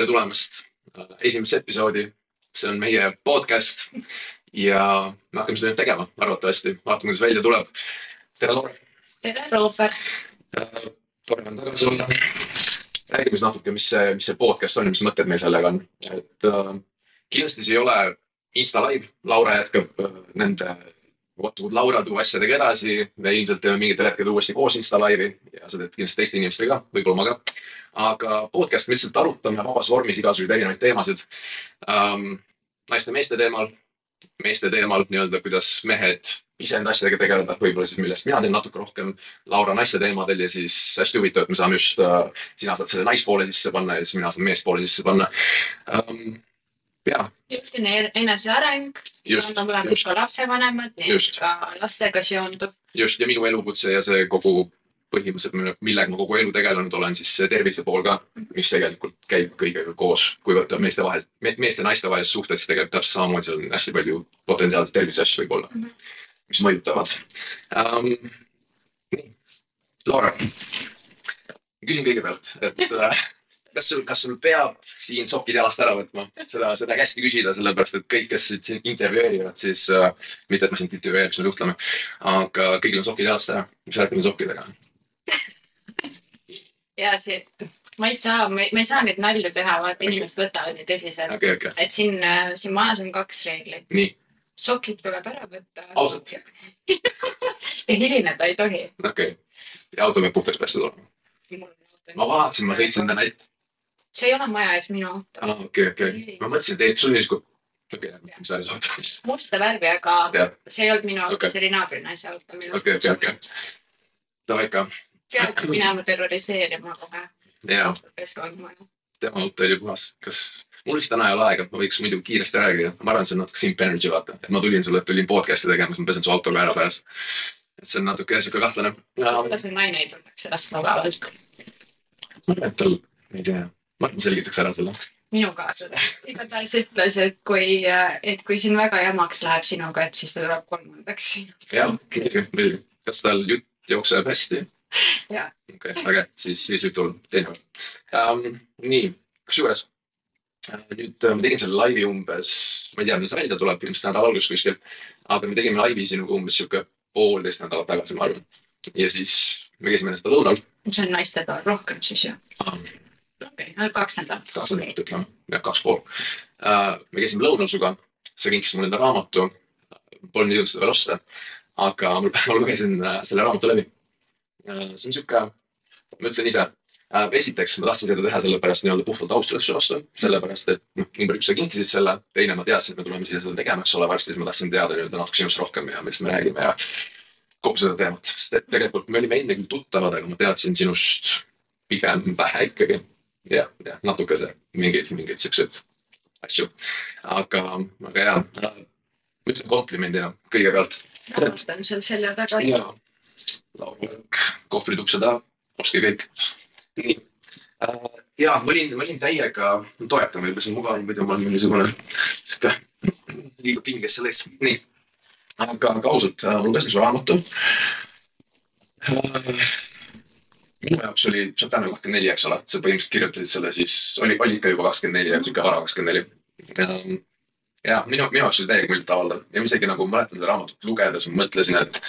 tere tulemast äh, esimesse episoodi. see on meie podcast ja me hakkame seda nüüd tegema, arvatavasti, vaatame, kuidas välja tuleb. tere, Laura. tere, Robert. tore on tagasi olla. räägime siis natuke, mis see, mis see podcast on mis mõtted meil sellega on, et äh, kindlasti see ei ole Insta live, Laura jätkab äh, nende Would Laura do asjadega edasi. me ilmselt teeme mingitel hetkedel uuesti koos Insta live'i ja seda kindlasti teiste inimestega, võib-olla ma ka aga podcast me lihtsalt arutame vabas vormis igasuguseid erinevaid teemasid ähm,. naiste-meeste teemal, meeste teemal nii-öelda, kuidas mehed iseenda asjadega tegeleda, võib-olla siis millest mina teen natuke rohkem. Laura naiste teemadel ja siis hästi huvitav, et me saame just äh,, sina saad selle naispoole sisse panna ja siis mina saan meespoole sisse panna ähm,. Üldine eneseareng. me oleme ka lapsevanemad, nii et ka lastega seonduv. just ja minu elukutse ja see kogu põhimõtteliselt, millega ma kogu elu tegelenud olen, siis see tervise pool ka, mis tegelikult käib kõigega koos, kui võtta meeste vahel, meeste ja naiste vahelised suhted, siis tegelikult täpselt samamoodi, seal on hästi palju potentsiaalseid terviseasju võib-olla mm, -hmm. mis mõjutavad um,. Laura, küsin kõigepealt, et äh, kas sul, kas sul peab siin sokid jalast ära võtma, seda, seda kästi küsida, sellepärast et kõik, kes siin intervjueerivad, siis äh, mitte, et me sind intervjueeriks, me suhtleme, aga kõigil on sokid jalast ära. mis värk nende sokkidega on? ja see, ma ei saa, ma ei saa neid nalju teha, vaata inimesed võtavad nii tõsiselt okay,. Okay. et siin, äh, siin majas on kaks reeglit. sokid tuleb ära võtta. ausalt ja hilineda ei tohi. okei okay., ja auto peab puhtaks pestud olema. ma vaatasin, ma sõitsin täna ette. See ei ole maja ees minu auto. aa, okei, okei. ma mõtlesin, et sul on niisugune okei mis sa auto. musta värvi, aga ja. see ei olnud minu auto okay., see oli naabrinaise auto. okei, okei, okei. Davai ikka pead minema terroriseerima kohe. jaa. tema auto oli puhas, kas, mul vist täna ei ole aega, ma võiks muidu kiiresti rääkida, ma arvan, see on natuke simp energy vaata, et ma tulin sulle, tulin podcast'i tegema, siis ma pesen su auto ka ära pärast. et see on natuke sihuke kahtlane. võib-olla see naine ei tunneks ennast mugavalt. ma arvan, et tal, ei tea, ma arvan, selgitaks ära selle minu kaaslasele. igatahes ütles, et kui, et kui siin väga jamaks läheb sinuga, et siis ta tuleb kolmandaks. jah, muidugi. kas tal jutt jookseb hästi? okei, äge, siis, siis võib tulla teinekord um,. nii, kusjuures äh, nüüd äh, me tegime selle laivi umbes, ma ei tea, see välja tuleb, ilmselt nädala alguses kuskil. aga me tegime laivi sinuga umbes sihuke poolteist nädalat tagasi, ma arvan. ja siis me käisime enne seda lõunal. see on naistepäev rohkem siis ju ah.? Okei okay,, kaks nädalat. kaks nädalat ütleme, jah, kaks pool uh,. me käisime lõunal sinuga, sa kinkisid mulle enda raamatu. Polnud jõudnud seda veel osta, aga ma lugesin selle raamatu läbi Äh, see on sihuke, ma ütlen ise äh, esiteks ma tahtsin seda teha sellepärast nii-öelda puhtalt austuse vastu, sellepärast et noh, number üks, sa kinkisid selle, teine ma teadsin, et me tuleme siia seda tegema, eks ole, varsti, siis ma tahtsin teada nii-öelda natuke sinust rohkem ja millest me räägime ja kogu seda teemat, sest et tegelikult me olime enne küll tuttavad, aga ma teadsin sinust pigem vähe ikkagi. Jah, jah, natukese, mingeid, mingeid siukseid asju, aga, aga ja, ma ütlen komplimendina kõigepealt. armastan seal selja taga lauluvõrk, kohvrid ukse taha, ostke kõik. nii äh,. ja ma olin, ma olin täiega, toetan võib-olla see on mugav, muidu ma olen mingisugune sihuke liiga pinges selles. nii, aga, aga ausalt, ma lugesin su raamatu äh, minu jaoks oli, täna kakskümmend neli, eks ole, sa põhimõtteliselt kirjutasid selle siis, oli, oli ikka juba kakskümmend neli, sihuke vara kakskümmend neli. ja minu, minu jaoks oli täiega muljetavaldav ja ma isegi nagu mäletan seda raamatut lugedes, ma mõtlesin, et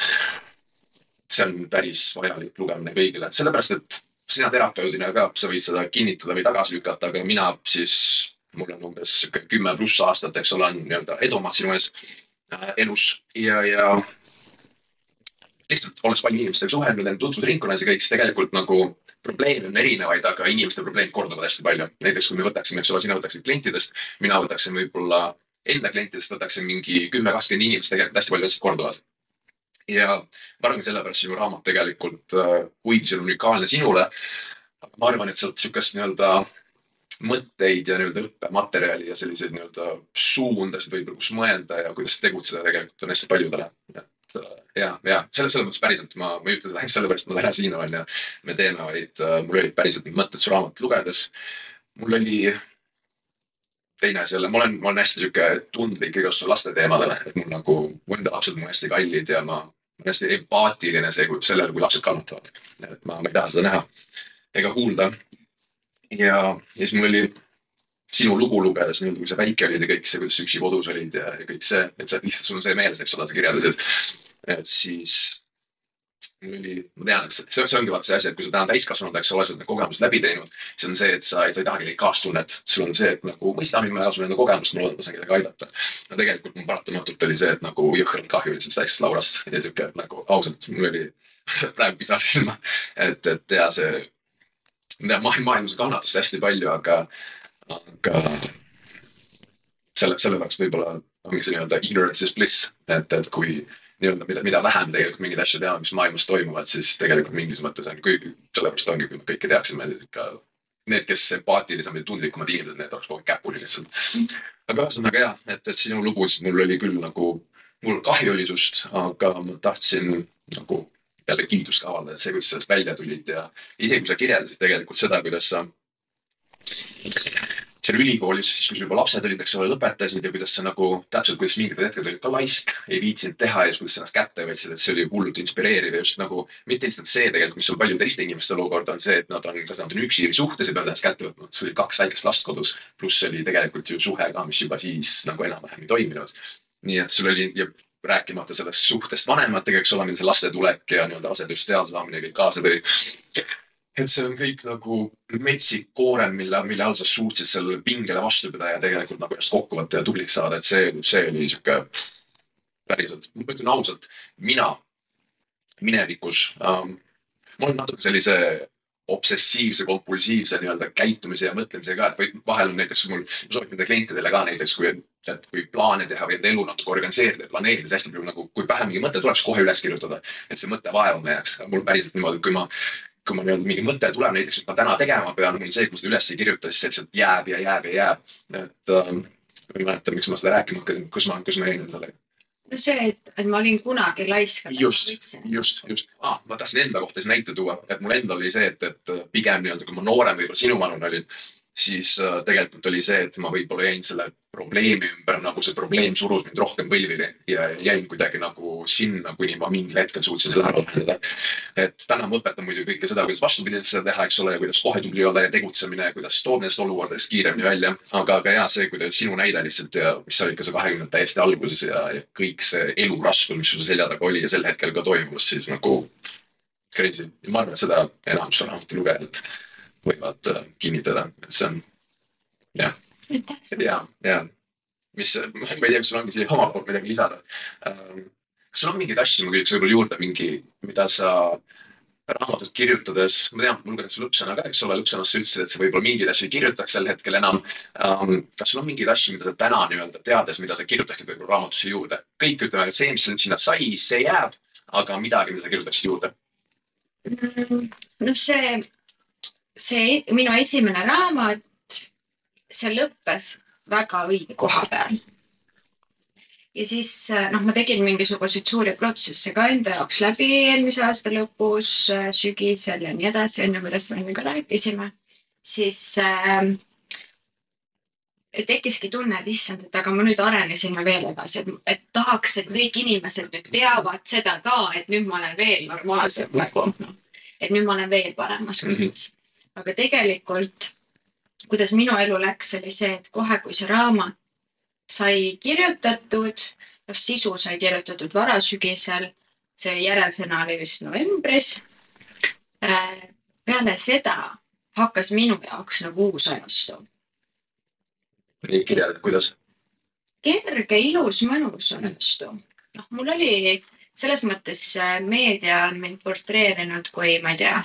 see on päris vajalik lugemine kõigile, sellepärast et sina terapeudina ka, sa võid seda kinnitada või tagasi lükata, aga mina siis, mul on umbes sihuke kümme pluss aastat, eks ole, on nii-öelda edumaad sinu ees äh, elus. Ja, ja lihtsalt olles palju inimestega suhelnud, enda tutvusringkonnas ja kõik, siis tegelikult nagu probleeme on erinevaid, aga inimeste probleemid korduvad hästi palju. näiteks kui me võtaksime, eks ole, sina võtaksid klientidest, mina võtaksin võib-olla enda klientidest võtaksin mingi kümme, kakskümmend inimest, tegelikult hästi palju asjad korduvad ja ma arvan, sellepärast sinu raamat tegelikult äh, kuigi see on unikaalne sinule, ma arvan, et sealt sihukest nii-öelda mõtteid ja nii-öelda õppematerjali ja selliseid nii-öelda suundasid võib-olla, kus mõelda ja kuidas tegutseda tegelikult on hästi paljudele. Et äh, ja, ja selles, selles mõttes päriselt ma, ma ei ütle seda ainult sellepärast, et ma täna siin olen ja me teeme, vaid uh, mul olid päriselt need mõtted su raamatut lugedes. mul oli teine asi jälle, ma olen, ma olen hästi sihuke tundlik igasuguste laste teemadele, et mul nagu, mu enda lapsed on hästi kallid ja ma olen hästi empaatiline see, sellele, kui lapsed kannatavad. et ma, ma ei taha seda näha ega kuulda. ja, ja siis mul oli sinu lugu lugedes nii-öelda, kui sa väike olid ja kõik see, kuidas sa üksi kodus olid ja, ja kõik see, et sa lihtsalt sul on see meeles, eks ole, sa kirjeldasid. et siis mul oli, ma tean, et see, see ongi vaata see asi, et kui sa täna täiskasvanud, eks ole, sa oled need kogemused läbi teinud, siis on see, et sa, sa ei taha kellegi kaastunnet. sul on see, et nagu mõista mind, ma jagan sulle enda kogemust, ma loodan, et ma saan kedagi aidata. no tegelikult mul paratamatult oli see, et nagu jõhkralt kahju oli sellest väiksest Laurast ja sihuke nagu ausalt, mul oli praegu pisar silma. et, et ja see, ma tean, maailmas kannatust hästi palju, aga, aga selle, sellepärast võib-olla ongi see nii-öelda ignorance is bliss, et, et kui nii-öelda, mida, mida vähem tegelikult mingeid asju teame, mis maailmas toimuvad, siis tegelikult mingis mõttes on kõik, sellepärast ongi, kui me kõike teaksime, siis ikka need, kes empaatilisemad ja tundlikumad inimesed, need oleks kogu aeg käpuli lihtsalt. aga ühesõnaga jah, et, et sinu lugus mul oli küll nagu, mul kahju oli sust, aga ma tahtsin nagu jälle kiitust ka avaldada, et see, kuidas sellest välja tulid ja isegi kui sa kirjeldasid tegelikult seda, kuidas sa seal ülikoolis, siis kui sul juba lapsed olid, eks ole, lõpetasid ja kuidas sa nagu täpselt, kuidas mingitel hetkedel olid ka laisk, ei viitsinud teha ja siis kuidas ennast kätte võtsid, et see oli hullult inspireeriv ja just nagu mitte lihtsalt see tegelikult, mis on paljude teiste inimeste olukord, on see, et nad on, kas nad on üksi või suhtes ja peavad ennast kätte võtma. sul oli kaks väikest last kodus, pluss oli tegelikult ju suhe ka, mis juba siis nagu enam-vähem ei toiminud. nii et sul oli ja rääkimata sellest suhtest vanematega, eks ole, mida see laste tulek ja nii-öelda rasedust teada saamine kõik kaasa tõi et see on kõik nagu metsik koorem, mille, mille all sa suutsid sellele pingele vastu pidada ja tegelikult nagu ennast kokku võtta ja tubliks saada, et see, see oli sihuke päriselt, ma ütlen ausalt, mina minevikus ähm,, ma olen natuke sellise obsessiivse, kompulsiivse nii-öelda käitumise ja mõtlemise ka, et või vahel on näiteks mul, ma soovitan enda klientidele ka näiteks, kui, et kui plaane teha või enda elu natuke organiseerida planeerida, siis hästi palju nagu, kui pähe mingi mõte tuleb, siis kohe üles kirjutada. et see mõte vaevama jääks. mul päriselt niimoodi, kui ma kui ma nii-öelda mingi mõte tuleb näiteks, mis ma täna tegema pean, mul see, kui ma seda üles ei kirjuta, siis see lihtsalt jääb ja jääb ja jääb. et äh, ma ei mäleta, miks ma seda rääkima hakkasin, kus ma, kus ma jäin endale. no see, et, et ma olin kunagi laisk. just, just, just ah,, ma tahtsin enda kohta siis näite tuua, et mul endal oli see, et, et pigem nii-öelda, kui ma noorem võib-olla sinuvanune olin, siis äh, tegelikult oli see, et ma võib-olla jäin selle probleemi ümber, nagu see probleem surus mind rohkem põlvili ja jäin kuidagi nagu sinna, kuni ma mingil hetkel suutsin selle ära lahendada. et täna ma õpetan muidu kõike seda, kuidas vastupidiselt seda teha, eks ole, ja kuidas kohe tubli olla ja tegutsemine kuidas toob nendest olukordadest kiiremini välja. aga, aga ja see, kuidas sinu näide lihtsalt ja mis oli ka see kahekümnendate täiesti alguses ja, ja kõik see elu raskus, mis sul selja taga oli ja sel hetkel ka toimus, siis nagu crazy. ma arvan, et seda enamus raamatu lugejad võivad äh, kinnitada, et see on jah ja, ja mis, ma ei tea, kas sul ongi siia omalt poolt midagi lisada. Ähm, kas sul on mingeid asju, ma küsiks võib-olla juurde mingi, mida sa raamatut kirjutades, ma tean, mul lugetakse lõppsõna ka, eks ole, lõppsõnas sa ütlesid, et sa võib-olla mingeid asju ei kirjutaks sel hetkel enam um,. kas sul on mingeid asju, mida sa täna nii-öelda teades, mida sa kirjutaksid võib-olla raamatusse juurde? kõik ütleme, et see, mis sinna sai, see jääb, aga midagi, mida sa kirjutaksid juurde? Mm, no see, see minu esimene raamat see lõppes väga õige koha peal. ja siis noh, ma tegin mingisuguseid suuri protsesse ka enda jaoks läbi eelmise aasta lõpus, sügisel ja nii edasi, on ju, millest me enne ka rääkisime. siis äh, tekkiski tunne, et issand, et aga ma nüüd arenesin veel edasi, et, et tahaks, et kõik inimesed nüüd teavad seda ka, et nüüd ma olen veel normaalsem nagu noh, et nüüd ma olen veel paremas mhm. kohas mm. -hmm. Aga tegelikult kuidas minu elu läks, oli see, et kohe, kui see raamat sai kirjutatud, noh sisu sai kirjutatud varasügisel, see järelsõna oli vist novembris. Äh, peale seda hakkas minu jaoks nagu uus ajastu. kirjeldad, kuidas? kerge, ilus, mõnus ajastu. noh, mul oli selles mõttes äh, meedia on mind portreerinud kui, ma ei tea,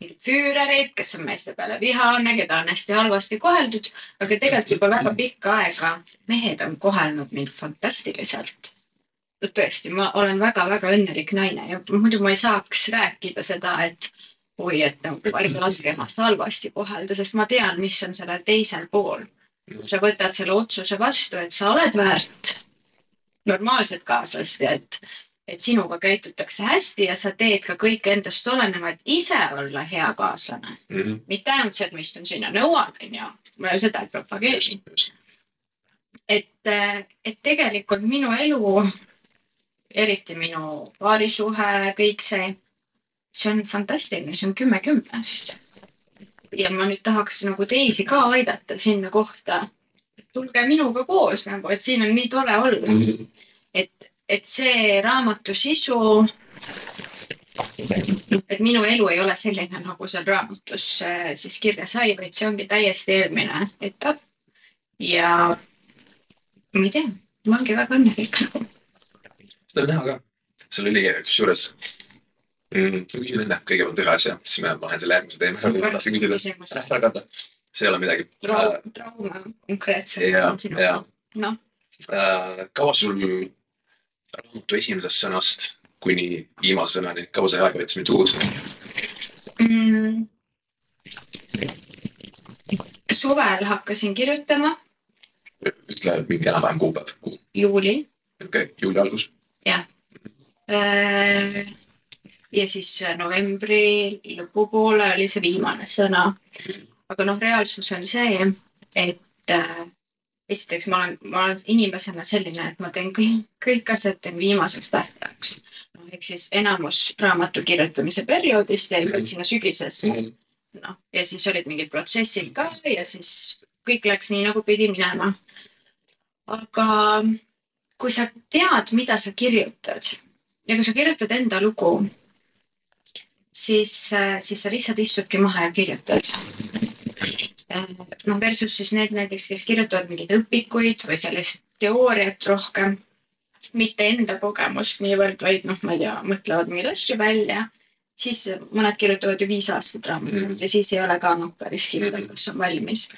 füürereid, kes on meeste peale vihane, keda on hästi halvasti koheldud, aga tegelikult juba väga pikka aega mehed on kohelnud mind fantastiliselt. tõesti, ma olen väga-väga õnnelik naine ja muidu ma ei saaks rääkida seda, et oi, et nagu ärge laske ennast halvasti kohelda, sest ma tean, mis on sellel teisel pool. sa võtad selle otsuse vastu, et sa oled väärt normaalset kaaslast ja et et sinuga käitutakse hästi ja sa teed ka kõike endast oleneva, et ise olla hea kaaslane mm. -hmm. mitte ainult see, et ma istun siin ja nõuan, onju. ma ju seda ei propageeri. et, et tegelikult minu elu, eriti minu paarisuhe, kõik see, see on fantastiline, see on kümme kümnest. ja ma nüüd tahaks nagu teisi ka aidata sinna kohta. tulge minuga koos nagu, et siin on nii tore olla. et, et see raamatu sisu et minu elu ei ole selline, nagu seal raamatus äh, siis kirja sai, vaid see ongi täiesti eelmine etapp. ja ma ei tea, ma olengi väga õnnelik nagu. seda on näha ka. seal oli kusjuures mm,, ma küsin enne kõigepealt ühe asja, siis ma lähen selle järgmise teema. ära karda, see ei ole midagi. trauma konkreetselt. ja, ja. noh. Äh, kaua sul raamatu esimesest sõnast kuni viimase sõnani, kaua see aega võttis, mitu kuud mm.? suvel hakkasin kirjutama. ütle mingi enam-vähem kuupäev. juuli. okei okay,, juuli algus. jah. Äh, ja siis novembri lõpupoole oli see viimane sõna. aga noh, reaalsus on see, et äh, esiteks ma olen, ma olen inimesena selline, et ma teen kõik, kõik asjad teen viimaseks tähtajaks ehk siis enamus raamatu kirjutamise perioodist jäi veel sinna sügisesse noh, ja siis olid mingid protsessid ka ja siis kõik läks nii, nagu pidi minema. aga kui sa tead, mida sa kirjutad ja kui sa kirjutad enda lugu, siis, siis sa lihtsalt istudki maha ja kirjutad. Noh, versus siis need näiteks, kes kirjutavad mingeid õpikuid või sellist teooriat rohkem mitte enda kogemust niivõrd, vaid noh, ma ei tea, mõtlevad mingeid asju välja, siis mõned kirjutavad ju viis aastat raamatut mm. ja siis ei ole ka noh, päris kindel, kas on valmis.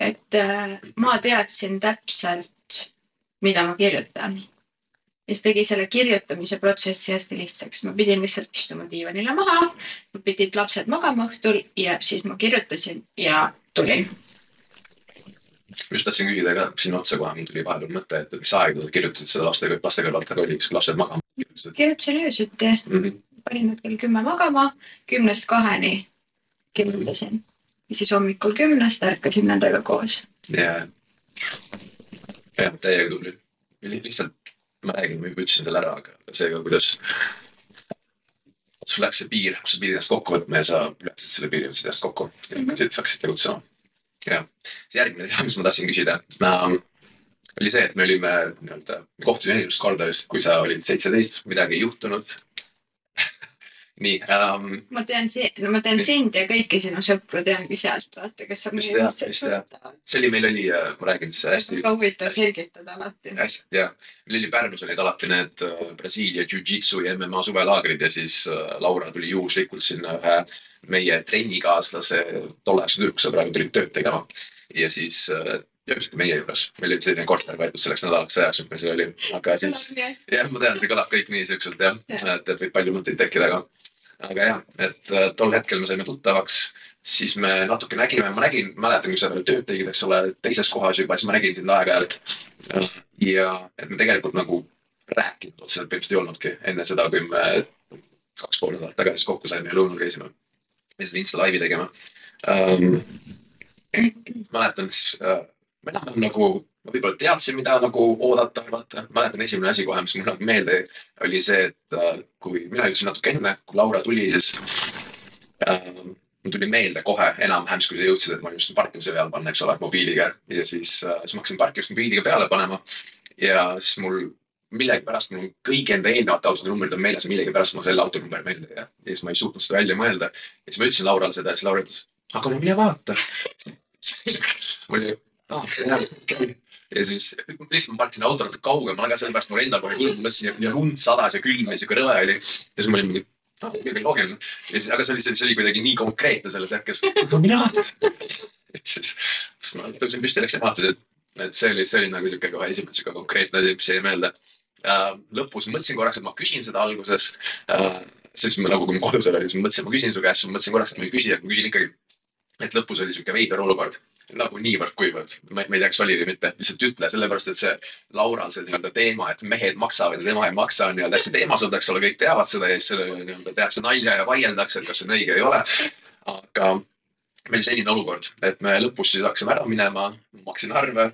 et äh, ma teadsin täpselt, mida ma kirjutan. Ja see tegi selle kirjutamise protsessi hästi lihtsaks, ma pidin lihtsalt istuma diivanile maha, pidid lapsed magama õhtul ja siis ma kirjutasin ja tulin just tahtsin küsida ka sinna otsa kohe, mul tuli vahepeal mõte, et mis aega kirjutasid seda laste, laste kõrvalt, aga oli, kas lapsed magama kirjutasid? kirjutasin öösiti mm. -hmm. panin nad kell kümme magama, kümnest kaheni kirjutasin. ja siis hommikul kümnest ärkasin nendega koos. ja, jah, täiega tubli. lihtsalt ma räägin, ma juba ütlesin selle ära, aga seega, kuidas sul läks see piir, kus sa pidid ennast kokku võtma ja sa ületasid selle piiri, võtsid ennast kokku ja hakkasid, hakkasid tegutsema. Jah, see järgmine teema, mis ma tahtsin küsida äh,, oli see, et me olime nii-öelda, kohtusime esimest korda just, kui sa olid seitseteist, midagi ei juhtunud nii um,. ma tean si-, no ma tean sind ja kõiki sinu sõpru teangi sealt, vaata, kes on meie ühised tuttavad. see oli, meil oli, äh, ma räägin siis hästi. väga huvitav selgitada alati. hästi jah, meil oli Pärnus olid alati need äh, Brasiilia Jiu-Jitsu ja MMA suvelaagrid ja siis uh, Laura tuli juhuslikult sinna ühe meie trennikaaslase, tolleaegse tüdruksõbraga tulid tööd tegema. ja siis uh, jõudsid meie juures, meil oli selline korter võetud selleks nädalaks ajaks, mis meil seal oli, aga siis jah, ma tean, see kõlab kõik nii siukselt jah ja., et, et võib palju mõtteid tekkida, aga aga jah, et äh, tol hetkel me saime tuttavaks, siis me natuke nägime, ma nägin, mäletan, kui sa veel tööd tegid, eks ole, teises kohas juba, siis ma nägin sind aeg-ajalt. ja et me tegelikult nagu rääkinud otseselt põhimõtteliselt ei olnudki enne seda, kui me kaks pool nädalat tagasi kokku saime ja lõunal käisime. ja seda Insta laivi tegema um,. mäletan siis äh,, enam-vähem nagu ma võib-olla teadsin, mida nagu oodata, vaata. mäletan esimene asi kohe, mis mul nagu meelde oli see, et äh, kui mina jõudsin natuke enne, kui Laura tuli, siis äh, mul tuli meelde kohe enam-vähem, kui sa jõudsid, et ma just parkimise peale panna, eks ole, mobiiliga ja siis äh,, siis ma hakkasin parkimist mobiiliga peale panema. ja siis mul millegipärast mul kõigi enda eelnevate autode numbrid on meeles ja millegipärast mul selle auto number meelde ei jää. ja siis ma ei suutnud seda välja mõelda. ja siis ma ütlesin Laurale seda ja siis Laura ütles, aga no mine vaata mul oli, aa, okei ja siis lihtsalt ma parkisin auto natuke kaugemale ka sellepärast mul endal kohe hõlm, mõtlesin ja lund sadas ja külm ja siuke rõve oli. ja siis ma olin mingi, ah okei, loogiline. ja siis, aga see oli, see oli kuidagi nii konkreetne selles hetkes. no vaata. siis, siis ma tõusin püsti, läksin vaatasin, et, et see oli, see oli nagu siuke kohe esimene siuke konkreetne asi, mis jäi meelde äh,. lõpus mõtlesin korraks, et ma küsin seda alguses äh,. siis ma nagu, kui ma kodus olin, siis ma mõtlesin, et ma küsin su käest, siis ma mõtlesin korraks, et ma ei küsi, aga ma küsin ikkagi. et lõpus oli siuke veider olukord nagu niivõrd-kuivõrd, ma ei tea, kas oli või mitte, lihtsalt ütle, sellepärast et see Laural see nii-öelda teema, et mehed maksavad ja tema ei maksa, on nii-öelda hästi teemas olnud, eks ole, kõik teavad seda ja siis nii-öelda tehakse nalja ja vaieldakse, et kas see on õige või ei ole. aga meil selline olukord, et me lõpus siis hakkasime ära minema, maksin arve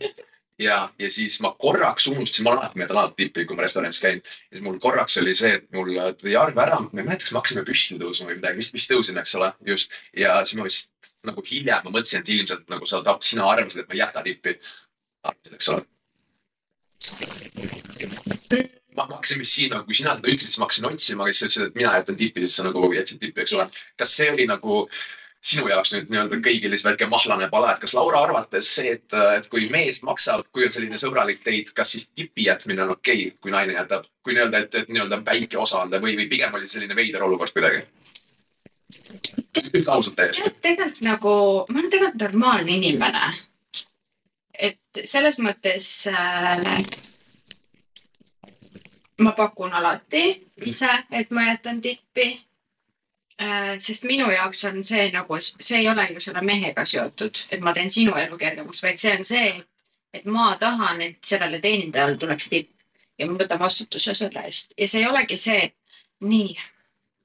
ja, ja siis ma korraks unustasin, ma alati meeldan alati tippi, kui ma restoranis käin. ja siis mul korraks oli see, et mul tuli arve ära, ma ei mäleta, kas me hakkasime püsti tõusma või midagi, vist, vist tõusin, eks ole, just. ja siis ma vist nagu hiljem ma mõtlesin, et ilmselt nagu sa, sina arvasid, et ma ei jäta tippi. arvasid, eks ole. ma ma hakkasin vist siis nagu, kui sina seda ütlesid, siis ma hakkasin otsima, kes ütlesid, et mina jätan tippi, siis sa nagu jätsid tippi, eks ole. kas see oli nagu sinu jaoks nüüd nii-öelda kõigile siis väike mahlane pala, et kas Laura arvates see, et, et kui mees maksab, kui on selline sõbralik date, kas siis tipi jätmine on okei okay,, kui naine jätab, kui nii-öelda, et, et nii-öelda väike osa anda või, või pigem oli selline veider olukord kuidagi? ütle ausalt täiesti. tegelikult nagu, ma olen tegelikult normaalne inimene. et selles mõttes äh, ma pakun alati ise, et ma jätan tippi. Sest minu jaoks on see nagu, see ei ole ju selle mehega seotud, et ma teen sinu elu kergemaks, vaid see on see, et ma tahan, et sellele teenindajale tuleks tipp ja ma võtan vastutuse selle eest ja see ei olegi see, et nii,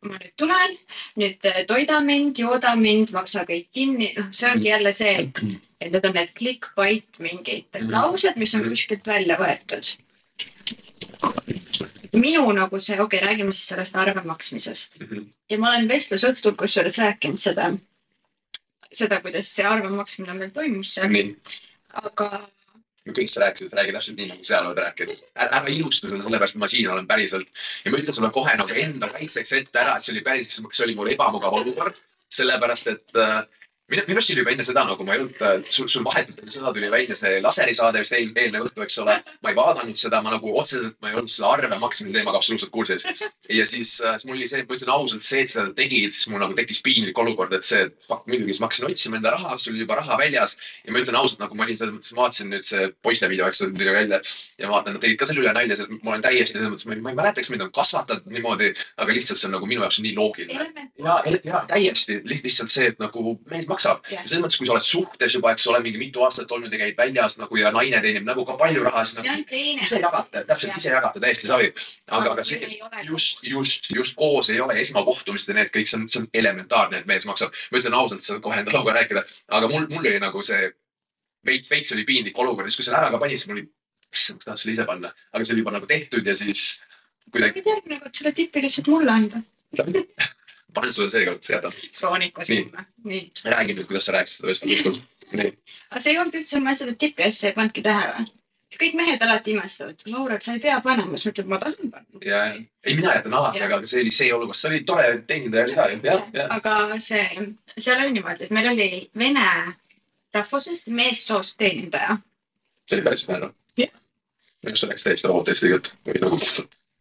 ma nüüd tulen, nüüd äh, toida mind, jooda mind, maksa kõik kinni, noh, see ongi jälle see, et, et need on need clickbait mingid Mhm. laused, mis on kuskilt välja võetud. Minu nagu see, okei okay,, räägime siis sellest arve maksmisest. Ja ma olen vestlusõhtul kusjuures rääkinud seda, seda, kuidas see arve maksmine meil toimus seal, aga kõik sa rääkisid, räägi täpselt nii, nagu seal oled rääkinud. ära ilusta seda sellepärast, et ma siin olen päriselt ja ma ütlen sulle kohe nagu enda kaitseks ette ära, et see oli päris, see oli mul ebamugav olukord, sellepärast et äh, minu, minu arust oli juba enne seda nagu ma ei olnud, sul, sul vahetult enne seda tuli välja see laserisaade vist eel, eelmine õhtu, eks ole. ma ei vaadanud seda, ma nagu otseselt, ma ei olnud selle arve maksmise teemaga absoluutselt kursis. ja siis, äh, siis mul oli see, ma ütlen ausalt, see, et sa seda tegid, siis mul nagu tekkis piinlik olukord, et see, fuck muidugi, siis ma hakkasin otsima enda raha, sul oli juba raha väljas ja ma ütlen ausalt, nagu ma olin selles mõttes, vaatasin nüüd see poiste video, eks tuli välja ja vaatan, nad tegid ka selle üle nalja, et ma olen täiesti selles mõttes, ma ei, ma ei mäleta, kas mind on kasvatatud niimoodi, aga lihtsalt see on nagu minu jaoks nii loogiline. ja, ja täiesti Liht- lihtsalt see, et nagu mees maksab ja selles mõttes, kui sa oled suhtes juba, eks ole, mingi mitu aastat olnud ja käid väljas nagu ja naine teenib nagu ka palju raha, siis see nagu ise jagate, täpselt Jah. ise jagate, täiesti sobib. aga, aga see, ei just, just, just koos ei ole esmakohtumised ja need kõik, see on, see on elementaarne, et mees maksab. ma ütlen ausalt, seda kohe enda lauga rääkida, aga mul, mul oli nagu see veits, veits oli piinlik olukord, siis kui selle ära ka panid, siis mul oli, issand, ma tahaks selle ise panna, aga see oli juba nagu tehtud ja siis kuidagi võid järgmine kord selle tipi lihtsalt mulle anda. panen sulle seekord, jätan. Nii. sinna, nii. räägi nüüd, kuidas sa rääkisid seda vestlust. nii, aga see ei olnud üldse, ma seda tipi asja ei pannudki tähele. kõik mehed alati imestavad, Laura, sa ei pea panema, siis ma ütlen, ma tahan panna. ja, ei mina jätan alati, aga see oli see olukord, see oli tore teenindaja oli ka jah, jah. aga see, seal oli niimoodi, et meil oli vene rahvusest meessoost teenindaja. see oli päris hea noh. Jah. minu arust ta läks täiesti vabalt eesti keelt või nagu.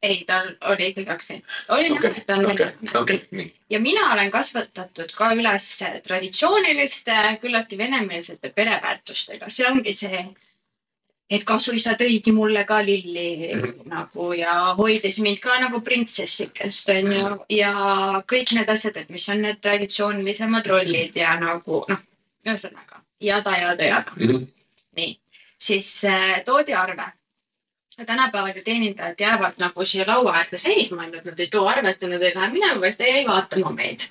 ei, tal oli ikkagi aktsent. oli okei näha, et ta on okei, venelane. okei, nii. ja mina olen kasvatatud ka üles traditsiooniliste, küllaltki venemeelsete pereväärtustega, see ongi see, et kasuisa tõigi mulle ka lilli mm. -hmm. nagu ja hoidis mind ka nagu printsessikest onju ja kõik need asjad, et mis on need traditsioonilisemad rollid ja nagu noh, ühesõnaga jada, jada, jada, nii, siis äh, toodi arve. Tänapäeval ju teenindajad jäävad nagu siia laua äärde seisma, onju, et nad ei too arvet ja nad ei lähe minema, vaid ta jäi vaatama meid.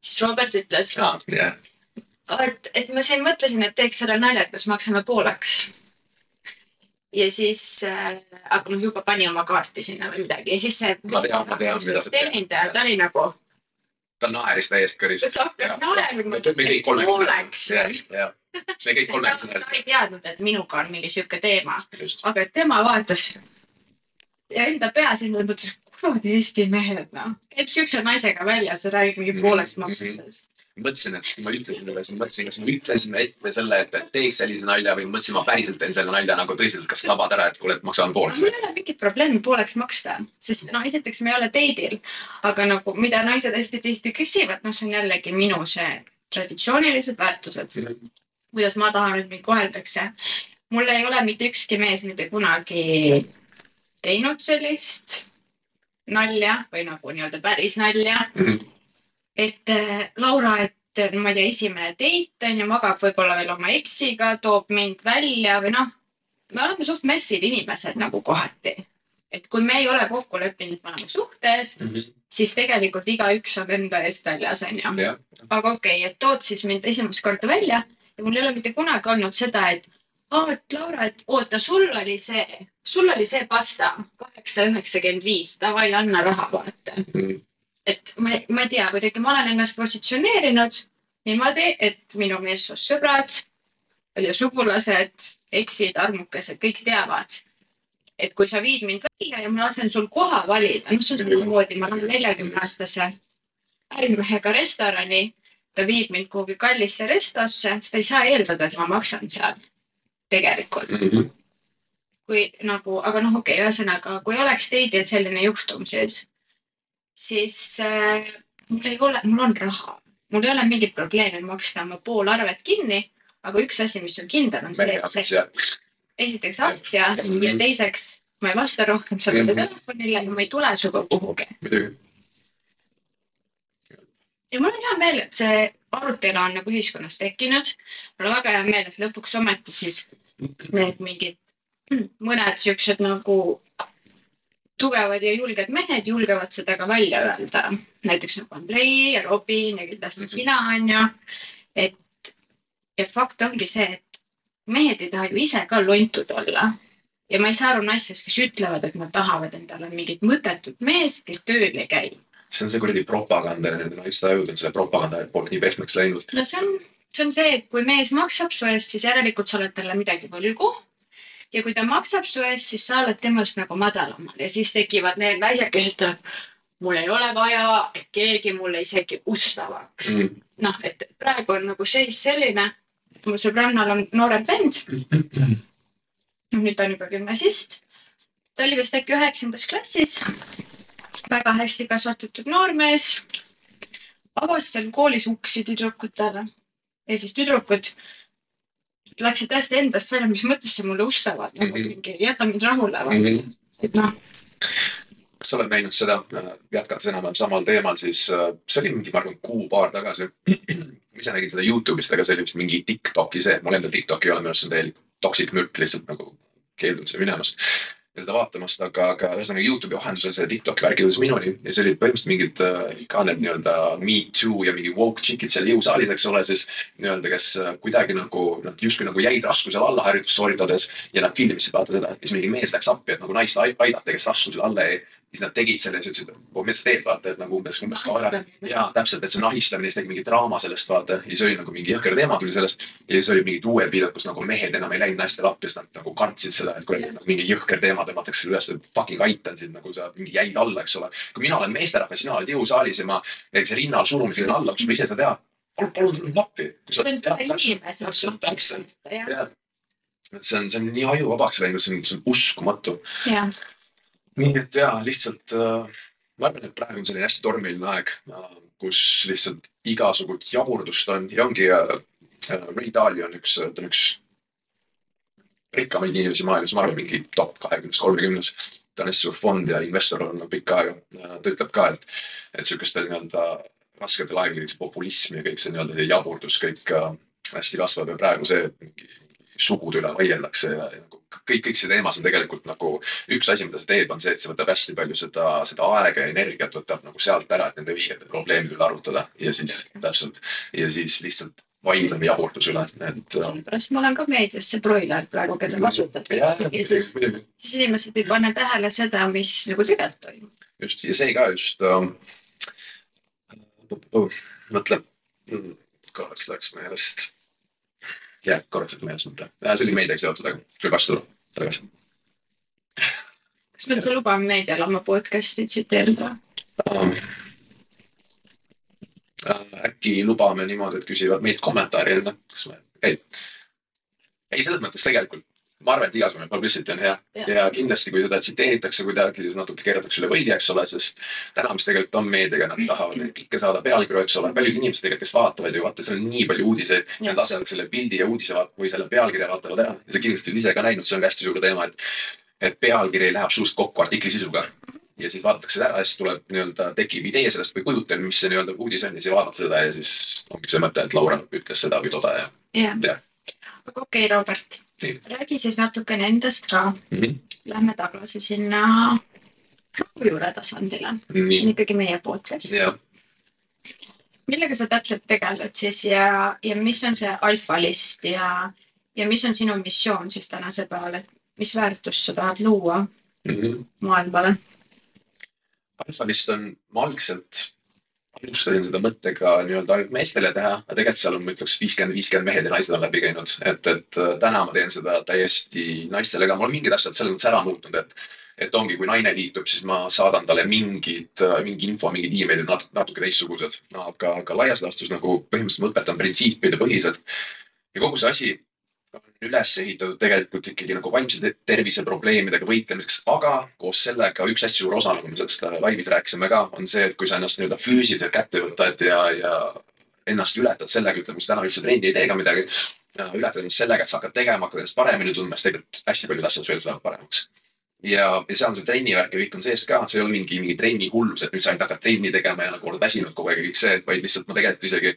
siis Robert ütles ka, jah, et, et ma siin mõtlesin, et teeks selle nalja, et kas maksame pooleks. ja siis äh,, aga noh, juba pani oma kaarti sinna või midagi ja siis see. Ma tean, ma tean, mida sa teed. teenindaja, ta oli nagu, ta naeris täiesti kõrist. ta hakkas naerma kolmekesi pooleks. jah, jah, me kõik kolmekesi ta ei teadnud, et minuga on mingi sihuke teema, aga et tema vaatas ja enda peas enda mõtles, kuradi Eesti mehed noh, käib siukse naisega väljas ja räägib mingi pooleks Mhm, maksmisest. mõtlesin, et kui ma ütlesin talle, siis ma mõtlesin, kas ma ütlesin ette selle, et et teeks sellise nalja või mõtlesin, ma päriselt teen selle nalja nagu tõsiselt, kas labad ära, et kuule, et maksan pooleks mul ei ole mingit probleemi pooleks maksta, sest no esiteks me ei ole date'il, aga nagu mida naised hästi tihti küsivad, noh, see on jällegi minu see traditsioonilised väärtused, kuidas ma tahan, et mind koheldakse. mul ei ole mitte ükski mees mitte kunagi teinud sellist nalja või nagu nii-öelda päris nalja, Mhm. et äh, Laura, et ma ei tea, esimene date on ju, magab võib-olla veel oma eksiga, toob mind välja või noh, me oleme suht messid inimesed nagu kohati. et kui me ei ole kokku leppinud, et me oleme suhtes, siis tegelikult igaüks on enda eest väljas, onju. jah, aga okei okay,, et tood siis mind esimest korda välja ja mul ei ole mitte kunagi olnud seda, et aa, et Laura, et oota, sul oli see, sul oli see pasta kaheksa üheksakümmend viis, davai, anna raha, vaata. Mm. et ma, ma ei tea, kuidagi ma olen ennast positsioneerinud niimoodi, et minu meessoost sõbrad, palju sugulased, eksid, armukesed, kõik teavad, et kui sa viid mind välja ja ma lasen sul koha valida, noh, see on samamoodi, ma lähen neljakümne aastase ärimehega restorani, ta viib mind kuhugi kallisse restosse, siis ta ei saa eeldada, et ma maksan seal tegelikult Mhm. kui nagu, aga noh, okei okay,, ühesõnaga, kui oleks teidil selline juhtum siis, siis äh, mul ei ole, mul on raha, mul ei ole mingit probleemi maksta oma pool arvet kinni, aga üks asi, mis on kindel, on see, et see esiteks aktsia Mhm. ja teiseks ma ei vasta rohkem sellele Mhm. telefonile ja ma ei tule sinuga kuhugi. muidugi. Ja mul on hea meel, et see arutelu on nagu ühiskonnas tekkinud. mul on väga hea meel, et lõpuks ometi siis need mingid mõned siuksed nagu tugevad ja julged mehed julgevad seda ka välja öelda. näiteks nagu Andrei ja Robin ja kindlasti sina on ju. et ja fakt ongi see, et mehed ei taha ju ise ka lontud olla. ja ma ei saa aru naistest, kes ütlevad, et nad tahavad endale mingit mõttetut meest, kes tööl ei käi. See on see kuradi propaganda ja nende naiste ajud on selle propaganda poolt nii pehmeks läinud. no see on, see on see, et kui mees maksab su eest, siis järelikult sa oled talle midagi võlgu. ja kui ta maksab su eest, siis sa oled temast nagu madalamal ja siis tekivad need naised, kes ütlevad, mul ei ole vaja, et keegi mulle isegi ust avaks mm.. Mm. noh, et praegu on nagu seis selline, mu sõbrannal on noorem vend. nüüd ta on juba gümnasist. ta oli vist äkki üheksandas klassis. Väga hästi kasvatatud noormees. avas seal koolis uksi tüdrukutele ja siis tüdrukud läksid täiesti endast välja, mis mõttes sa mulle ust avad nagu Mhm. mingi, jäta mind rahule mm. -hmm. et noh, kas sa oled näinud seda, jätkates enam-vähem samal teemal, siis äh, see oli mingi, ma arvan, kuu-paar tagasi. ma ise nägin seda Youtube'ist, aga see oli vist mingi Tiktoki see, mul endal Tiktoki ei ole, minu arust see on täielik toksik mürk lihtsalt nagu keeldun seda minemast ja seda vaatamast, aga, aga ühesõnaga Youtube'i vahendusel see TikToki värk jõudis minuni ja see olid põhimõtteliselt mingid äh, ka need nii-öelda me too ja mingi woke chic'id seal jõusaalis, eks ole, siis nii-öelda, kes äh, kuidagi nagu nad justkui nagu jäid raskusele alla harjutust sooritades ja nad filmisid vaata seda, siis mingi mees läks appi, et nagu naist ai- aidata, kes raskusele alla jäi. Siis nad tegid selle siis ütlesid, et mida sa teed, vaata, et nagu umbes, umbes kaara. ja täpselt, et see on ahistamine, siis tegi mingi draama sellest, vaata. ja siis oli nagu mingi jõhker teema tuli sellest. ja siis olid mingid uued videod, kus nagu mehed enam ei läinud naistele appi, sest nad nagu kartsid seda, et kuradi nagu mingi jõhker teema tõmmatakse üles, et fucking aitan sind nagu sa mingi jäid alla, eks ole. kui mina olen meesterahvas, sina oled jõusaalis ja ma näiteks rinnal surumisel alla, kus ma ise seda teha. palun, palun tule appi. see on tore inimese. täpselt, täpselt, et see on, see on nii ajuvabaks läinud, see on, see on uskumatu jah, nii et jaa, lihtsalt äh, ma arvan, et praegu on selline hästi tormiline aeg äh,, kus lihtsalt igasugust jaburdust on ja ongi äh, äh, Ray Dalio on üks, ta on üks rikkamaid inimesi maailmas, ma arvan, mingi top kahekümnes, kolmekümnes. ta on hästi suur fond ja investor olnud pikka aega. ta ütleb ka, et, et sihukestel nii-öelda rasketel aegadel see populism ja kõik see nii-öelda see jaburdus kõik äh, hästi kasvab ja praegu see, mingi sugude üle vaieldakse ja, ja nagu kõik, kõik see teemas on tegelikult nagu üks asi, mida see teeb, on see, et see võtab hästi palju seda, seda aega ja energiat võtab nagu sealt ära, et nende õigete probleemide üle arutada ja siis täpselt ja siis lihtsalt vaidleme jaburduse üle, et äh, sellepärast ma olen ka meedias see broiler praegu, keda kasutatakse jah, ja siis, siis inimesed ei pane tähele seda, mis nagu tegelikult toimub. just ja see ka just ähm,. mõtle, korraks läks meelest. jah, korraks läks meelest mõte, see oli meediaga seotud, aga küll varsti tuleb tagasi kas me üldse lubame meedial oma podcast'i tsiteerida? ähm,. äkki lubame niimoodi, et küsivad meilt kommentaari enne, kas me, ei. ei, selles mõttes tegelikult ma arvan, et igasugune publicity on hea. Ja, ja kindlasti, kui seda tsiteeritakse kuidagi, siis natuke keeratakse üle võlli, eks ole, sest täna, mis tegelikult on meediaga, nad tahavad neid klikke saada pealkirju, eks ole, paljud inimesed tegelikult, kes vaatavad ju vaata, seal on nii palju uudiseid, nad lasevad selle pildi ja uudise või selle pealkirja vaatavad ära. Ja sa kindlasti oled ise ka näinud, see on ka hästi suur teema, et et pealkiri läheb suust kokku artikli sisuga. Ja siis vaadatakse ära ja siis tuleb nii-öelda tekib idee sellest või kujutelm, mis see nii-öelda uudis on ja siis vaadata seda ja siis ongi see mõte, et Laura ütles seda või toda ja Jah.. aga okei okay,, Robert räägi siis natukene endast ka. mm. -hmm. Lähme tagasi sinna rohujuure tasandile. see on ikkagi meie podcast. ja millega sa täpselt tegeled siis ja, ja mis on see alfalist ja, ja mis on sinu missioon siis tänase päeval, et mis väärtust sa tahad luua mm -hmm. maailmale? alfa vist on, ma algselt alustasin seda mõttega nii-öelda ainult meestele teha, aga tegelikult seal on, ma ütleks, viiskümmend, viiskümmend mehed ja naised on läbi käinud, et, et äh, täna ma teen seda täiesti naistele ka, mul on mingid asjad selles mõttes ära muutnud, et et ongi, kui naine liitub, siis ma saadan talle mingid, äh, mingi info, mingid emailid natuke, natuke teistsugused. aga, aga laias laastus nagu põhimõtteliselt ma õpetan printsiipide põhiselt. ja kogu see asi on üles ehitatud tegelikult ikkagi nagu vaimse tervise probleemidega võitlemiseks, aga koos sellega üks hästi suur osa, nagu me sellest laivis rääkisime ka, on see, et kui sa ennast nii-öelda füüsiliselt kätte võtad ja, ja ennast ületad sellega, ütleme, sa täna üldse trenni ei tee ka midagi, ületad ennast sellega, et sa hakkad tegema, hakkad ennast paremini tundma, siis tegelikult hästi paljud asjad su elus lähevad paremaks ja, ja seal on see trennivärk ja kõik on sees ka, see ei ole mingi, mingi trenni hullus, et nüüd sa ainult hakkad trenni tegema ja nagu oled väsinud kogu aeg ja kõik see, vaid lihtsalt ma tegelikult isegi,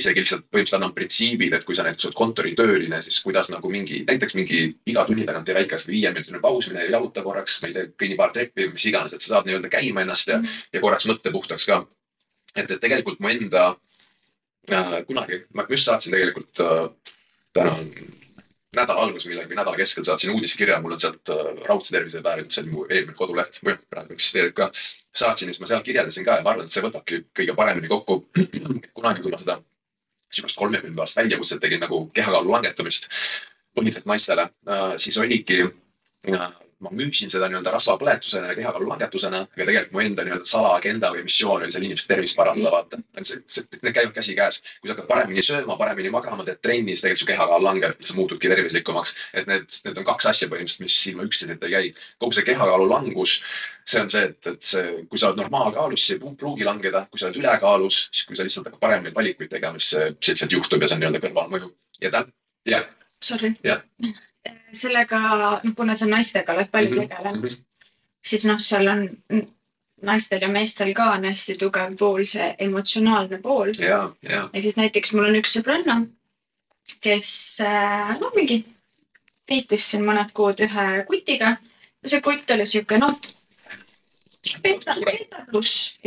isegi lihtsalt põhimõtteliselt annan printsiibid, et kui sa näiteks oled kontoritööline, siis kuidas nagu mingi, näiteks mingi iga tunni tagant tee väike viieminutine paus, mine jaluta korraks, ma ei tea, kõnni paar treppi või mis iganes, et sa saad nii-öelda käima ennast ja mm, -hmm. ja korraks mõtte puhtaks ka. et, et tegelikult mu enda äh, kunagi, ma just saatsin tegelikult äh, täna on nädala alguses millalgi, nädala keskel saatsin uudiskirja, mul on sealt äh, Raudse tervisepäev, see oli mu eelmine koduleht, või noh, praegu eksisteerib ka. saatsin ja siis ma seal kirjeldasin ka ja ma arvan, et see võtabki kõige paremini kokku. kunagi, kui ma seda sihukest kolmekümne aastast väljakutset tegin nagu kehakaalu langetamist põhiliselt naistele, äh, siis oligi äh, ma müüsin seda nii-öelda rasvapõletusena ja kehakaalu langetusena, aga tegelikult mu enda nii-öelda salaagenda või missioon oli seal inimeste tervist parandada, vaata. see, see, need käivad käsikäes. kui sa hakkad paremini sööma, paremini magama, teed trenni, siis tegelikult su kehakaal langeb ja sa muutudki tervislikumaks. et need, need on kaks asja põhimõtteliselt, mis ilma üksteiseta ei käi. kogu see kehakaalu langus, see on see, et, et see, kui sa oled normaalkaalus, siis ei pruugi langeda, kui sa oled ülekaalus, siis kui sa lihtsalt hakkad paremaid valikuid tegema, siis see, lihtsalt juhtub ja see on nii-öelda kõrvalmõju. ja ta, jah. Sorry. jah sellega, noh, kuna sa naistega oled palju mhm, tegelenud mm, -hmm. siis noh, seal on naistel ja meestel ka on hästi tugev pool, see emotsionaalne pool. ja siis näiteks mul on üks sõbranna, kes äh, no mingi tiitlis siin mõned kuud ühe kutiga. Ja see kutt oli sihuke noh, beta, beta pluss,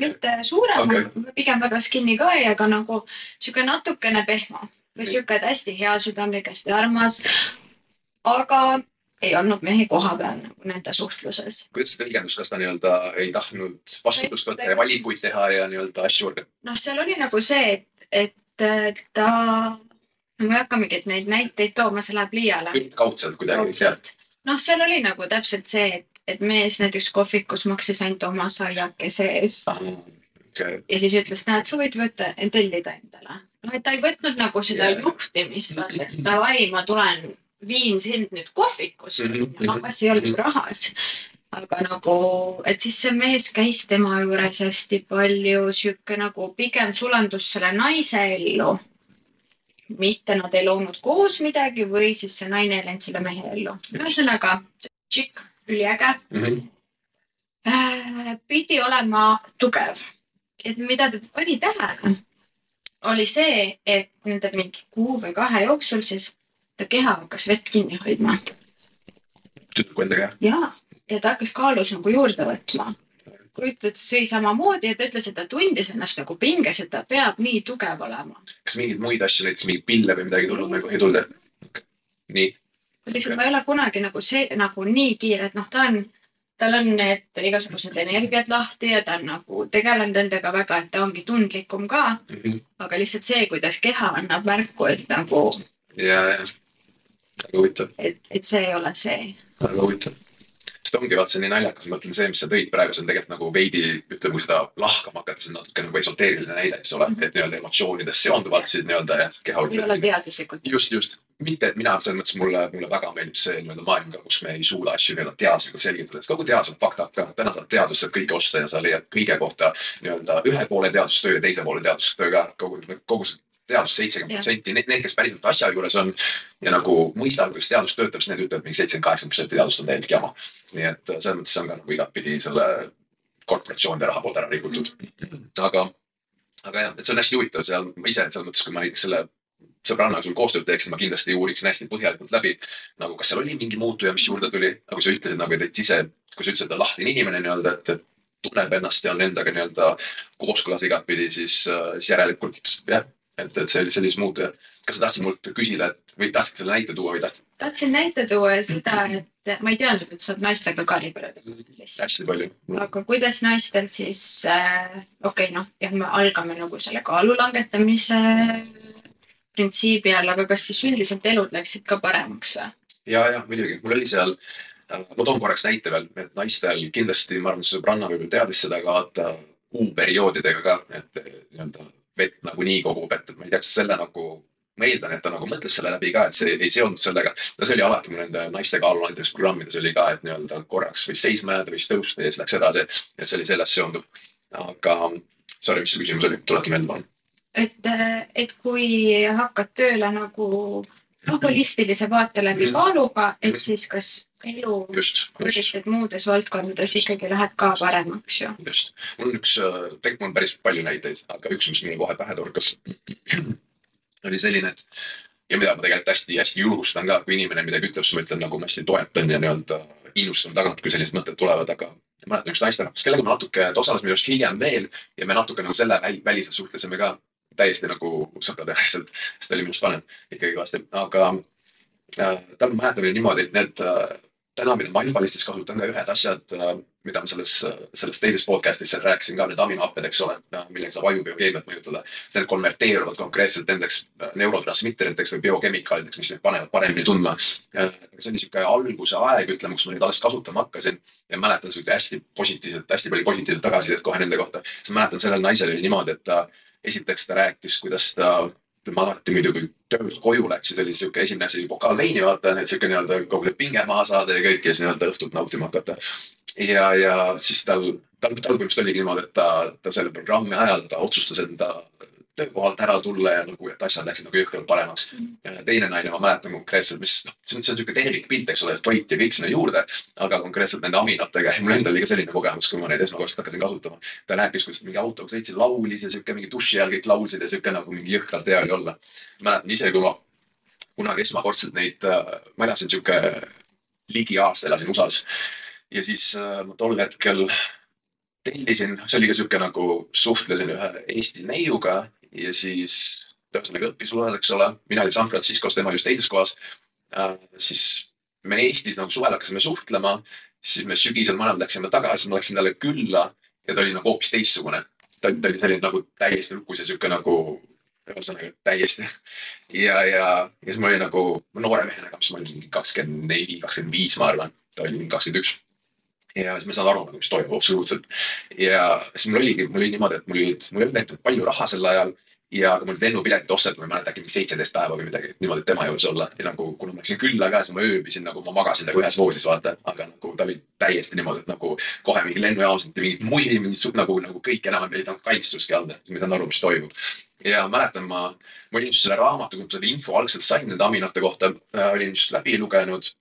mitte suurem okay., pigem väga skinny ka ja ka nagu sihuke natukene pehmo või sihuke, et hästi heasüdamlik, hästi armas aga ei olnud mehi koha peal nagu nende suhtluses. kuidas see tõlgendus, kas ta nii-öelda ei tahtnud vastutust võtta ja valikuid teha ja nii-öelda asju orga-? noh, seal oli nagu see, et, et ta, no ma ei hakka mingeid neid näiteid tooma, see läheb liiale. kaudselt kuidagi sealt. noh, seal oli nagu täpselt see, et, et mees näiteks kohvikus maksis ainult oma saiakese eest ah,. Okay. ja siis ütles, näed, sa võid võtta, tellida endale. noh, et ta ei võtnud nagu seda yeah. juhtimist, et davai, ma tulen viin sind nüüd kohvikusse mm, -hmm. noh, asi ju rahas. aga nagu, et siis see mees käis tema juures hästi palju, sihuke nagu pigem sulandus selle naise ellu. mitte nad ei loonud koos midagi või siis see naine ei läinud selle mehe ellu. ühesõnaga, tšikk, üliäge mm. -hmm. Pidi olema tugev. et mida ta pani tähele, oli see, et nende mingi kuu või kahe jooksul siis ta keha hakkas vett kinni hoidma. tüdruku enda keha? jaa, ja ta hakkas kaalus nagu juurde võtma. kujutad, sõi samamoodi ja ta ütles, et ta tundis ennast nagu pinges, et ta peab nii tugev olema. kas mingeid muid asju, näiteks mingeid pille või midagi tulnud nagu ei tulnud? nii? lihtsalt okay. ma ei ole kunagi nagu see nagu nii kiire, et noh, ta on tal on need igasugused energiat lahti ja ta on nagu tegelenud nendega väga, et ta ongi tundlikum ka mm. -hmm. aga lihtsalt see, kuidas keha annab märku, et nagu. ja, ja väga huvitav. et, et see ei ole see. väga huvitav. sest ongi vaat see nii naljakas, ma mõtlen see, mis sa tõid praegu, see on tegelikult nagu veidi, ütleme, kui seda lahkama hakata, see on natuke nagu esoteeriline näide, eks ole mm, -hmm. et nii-öelda emotsioonidest seonduvalt siis nii-öelda jah, keha. ei ole teaduslikult. just, just mitte, et mina selles mõttes mulle, mulle väga meeldib see nii-öelda maailm ka, kus me ei suuda asju nii-öelda teaduslikult selgitada, sest kogu teadus on up ka. täna saad teadust saad kõike osta ja sa leiad kõige kohta nii-öelda ühe poole teadustöö ja teise poole teadustöö ka. kogu, kogu see teadus seitsekümmend protsenti, need, kes päriselt asja juures on ja nagu mõistavad, kuidas teadus töötab, siis need ütlevad mingi seitsekümmend, kaheksakümmend protsenti teadust on täielik jama. nii et selles mõttes on ka nagu igatpidi selle korporatsioonide raha poolt ära rikutud. aga, aga jah, et see on hästi huvitav seal, ma ise selles mõttes, kui ma näiteks selle sõbrannaga sul koostööd teeksin, ma kindlasti uuriksin hästi põhjalikult läbi. nagu kas seal oli mingi muutuja, mis juurde tuli, nagu sa ütlesid nagu, et ise, kui sa ütlesid, et lahtine inimene nii-öelda, et, et tunneb ennast ja on endaga nii-öelda kooskõlas igatpidi, siis, siis järelikult jah et, et see oli sellise muutuja. kas sa tahtsid mult küsida, et või tahtsid selle näite tuua või tahtsid tahtsin näite tuua seda, et ma ei teadnud, et sa oled naistega ka nii palju tegelenud. hästi palju? aga kuidas naistel siis äh,, okei okay,, noh, jah, me algame nagu selle kaalu langetamise printsiibi all, aga kas siis üldiselt elud läksid ka paremaks või? ja, ja muidugi, mul oli seal, ma toon korraks näite veel, et naistel kindlasti, ma arvan, su sõbranna võib-olla teadis seda ka, vaata kuuperioodidega ka, et nii-öelda vett nagunii kogub, et ma ei tea, kas selle nagu, ma eeldan, et ta nagu mõtles selle läbi ka, et see ei seondunud sellega. no see oli alati mul nende naiste kaalu näiteks programmides oli ka, et nii-öelda korraks võis seisma jääda, võis tõusta ja siis läks edasi, et see oli sellest seonduv. aga sorry, mis su küsimus oli, tuleta meelde palun. et, et kui hakkad tööle nagu noh, holistilise vaate läbi kaaluga, et siis kas elu just, just. muudes valdkondades ikkagi läheb ka paremaks ju. just, mul on üks, tegelikult mul on päris palju näiteid, aga üks, mis mulle kohe pähe torkas, oli selline, et ja mida ma tegelikult hästi-hästi julgustan ka, kui inimene midagi ütleb, siis ma ütlen nagu ma hästi toetan ja nii-öelda innustan tagant, kui sellised mõtted tulevad, aga mäletan üks naisterahvas, kellega ma natuke, ta osales minu arust hiljem veel ja me natuke nagu selle väl, väliselt suhtlesime ka täiesti nagu sõpradeliselt, sest ta oli minust vanem ikkagi kõvasti, aga äh, tal oli niimoodi, et need äh, täna, mida Alfalistis kasutan ka ühed asjad äh,, mida ma selles, selles teises podcast'is seal rääkisin ka, need aminohapped, eks ole, millega saab ajubiokeemiat mõjutada. Need konverteeruvad konkreetselt nendeks äh, neurotransmitteriteks või biokemikaalideks, mis meid panevad paremini tundma. see oli sihuke alguse aeg, ütleme, kus ma neid alles kasutama hakkasin ja mäletan sihuke hästi positiivset, hästi palju positiivset tagasisidet kohe nende kohta. siis mäletan, sellel naisel oli niimoodi, et ta esiteks ta rääkis, kuidas ta ma alati muidugi töölt koju läks ja see oli sihuke esimene asi, pokaal veini vaata, et sihuke nii-öelda kogu see pinge maha saada ja kõik ja siis nii-öelda õhtut nautima hakata. ja, ja siis tal, tal, tal põhimõtteliselt oligi niimoodi, et ta, ta selle programmi ajal ta otsustas enda töökohalt ära tulla ja nagu, et asjad läksid nagu jõhkralt paremaks. teine naine, ma mäletan konkreetselt, mis noh, see on, see on sihuke tervikpilt, eks ole, toit ja kõik sinna juurde, aga konkreetselt nende aminatega mul endal oli ka selline kogemus, kui ma neid esmakordselt hakkasin kasutama. ta rääkis, kuidas mingi autoga sõitsid, laulis ja sihuke mingi duši all kõik laulsid ja sihuke nagu mingi jõhkralt hea oli olla. mäletan ise, kui ma kunagi esmakordselt neid, ma elasin sihuke ligi aasta elasin USA-s ja siis äh, ma tol hetkel tellisin, see oli ka sihuke nagu suhtlesin ühe Eesti neiuga ja siis ta ühesõnaga õppis USA-s, eks ole, mina olin San Franciscos, tema just teises kohas äh,. siis me Eestis nagu suvel hakkasime suhtlema, siis me sügisel mõlemad läksime tagasi, ma läksin talle külla ja ta oli nagu hoopis teistsugune. ta, ta oli selline nagu täiesti lukus ja sihuke nagu ühesõnaga täiesti. ja, ja, ja siis ma olin nagu noore mehena, mis ma olin mingi kakskümmend neli, kakskümmend viis, ma arvan, ta oli mingi kakskümmend üks ja siis ma ei saanud aru nagu, mis toimub absoluutselt. ja siis mul oligi, mul oli niimoodi, et mul olid, mul ei olnud näiteks palju raha sel ajal ja kui mul olid lennupiletid ostetud, ma ei mäleta, äkki mingi seitseteist päeva või midagi niimoodi, tema juures olla ja nagu kuna ma läksin külla ka, siis ma ööbisin nagu ma magasin nagu ühes voodis, vaata, aga nagu ta oli täiesti niimoodi, et nagu kohe mingi lennujaamas mitte mingit musi, mingit nagu, nagu kõik enam ei tahtnud kainistustki anda, ma ei saanud aru, mis toimub. ja mäletan, ma, ma olin just selle raamatu, kui ma seda info algselt sain nende aminate kohta äh,, olin just läbi lugenud.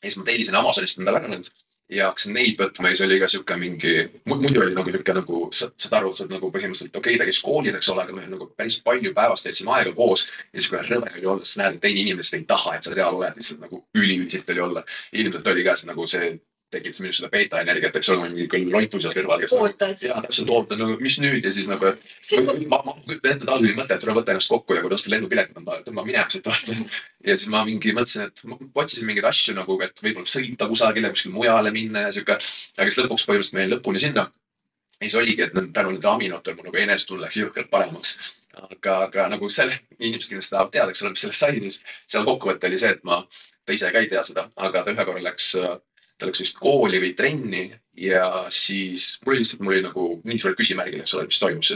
ja siis ma tellisin Amazonist endale ära need ja hakkasin neid võtma ja siis oli ka sihuke mingi, muidu oli nagu sihuke nagu, saad aru, sa oled nagu põhimõtteliselt okei okay,, ta käis koolis, eks ole, aga me nagu päris palju päevast veetsime aega koos. ja sihuke rõve oli olla, sa näed, et teine inimene lihtsalt ei taha, et sa seal oled, lihtsalt nagu üliülisitt oli olla. ilmselt oli ka see nagu see tekitas minus seda beeta energiat, eks ole, mingi küll lontu seal kõrval, kes. ootad. ja täpselt ootan, no mis nüüd ja siis nagu, et ma, ma kujutan ette, tal oli mõte, et tule võta ennast kokku ja kui ta ostab lennupiletit, tõmba, minema siit vaata. ja siis ma mingi mõtlesin, et ma otsisin mingeid asju nagu, et võib-olla sõita kusagile, kuskile mujale minna ja sihuke. aga siis lõpuks põhimõtteliselt me jäi lõpuni sinna. ja siis oligi, et tänu nendele aminotel mul nagu enesetunne läks jõhkralt paremaks. aga, aga nagu selle, inimesed kindlasti tahavad teada, eks ole, mis sellest sai, siis seal kokkuvõte oli see, et ma, ta ise ka ei tea seda, aga ta ühe korra läks, ta läks vist kooli või trenni ja siis mul lihtsalt, mul oli nagu nii suured küsimärgid, eks ole, mis toimus.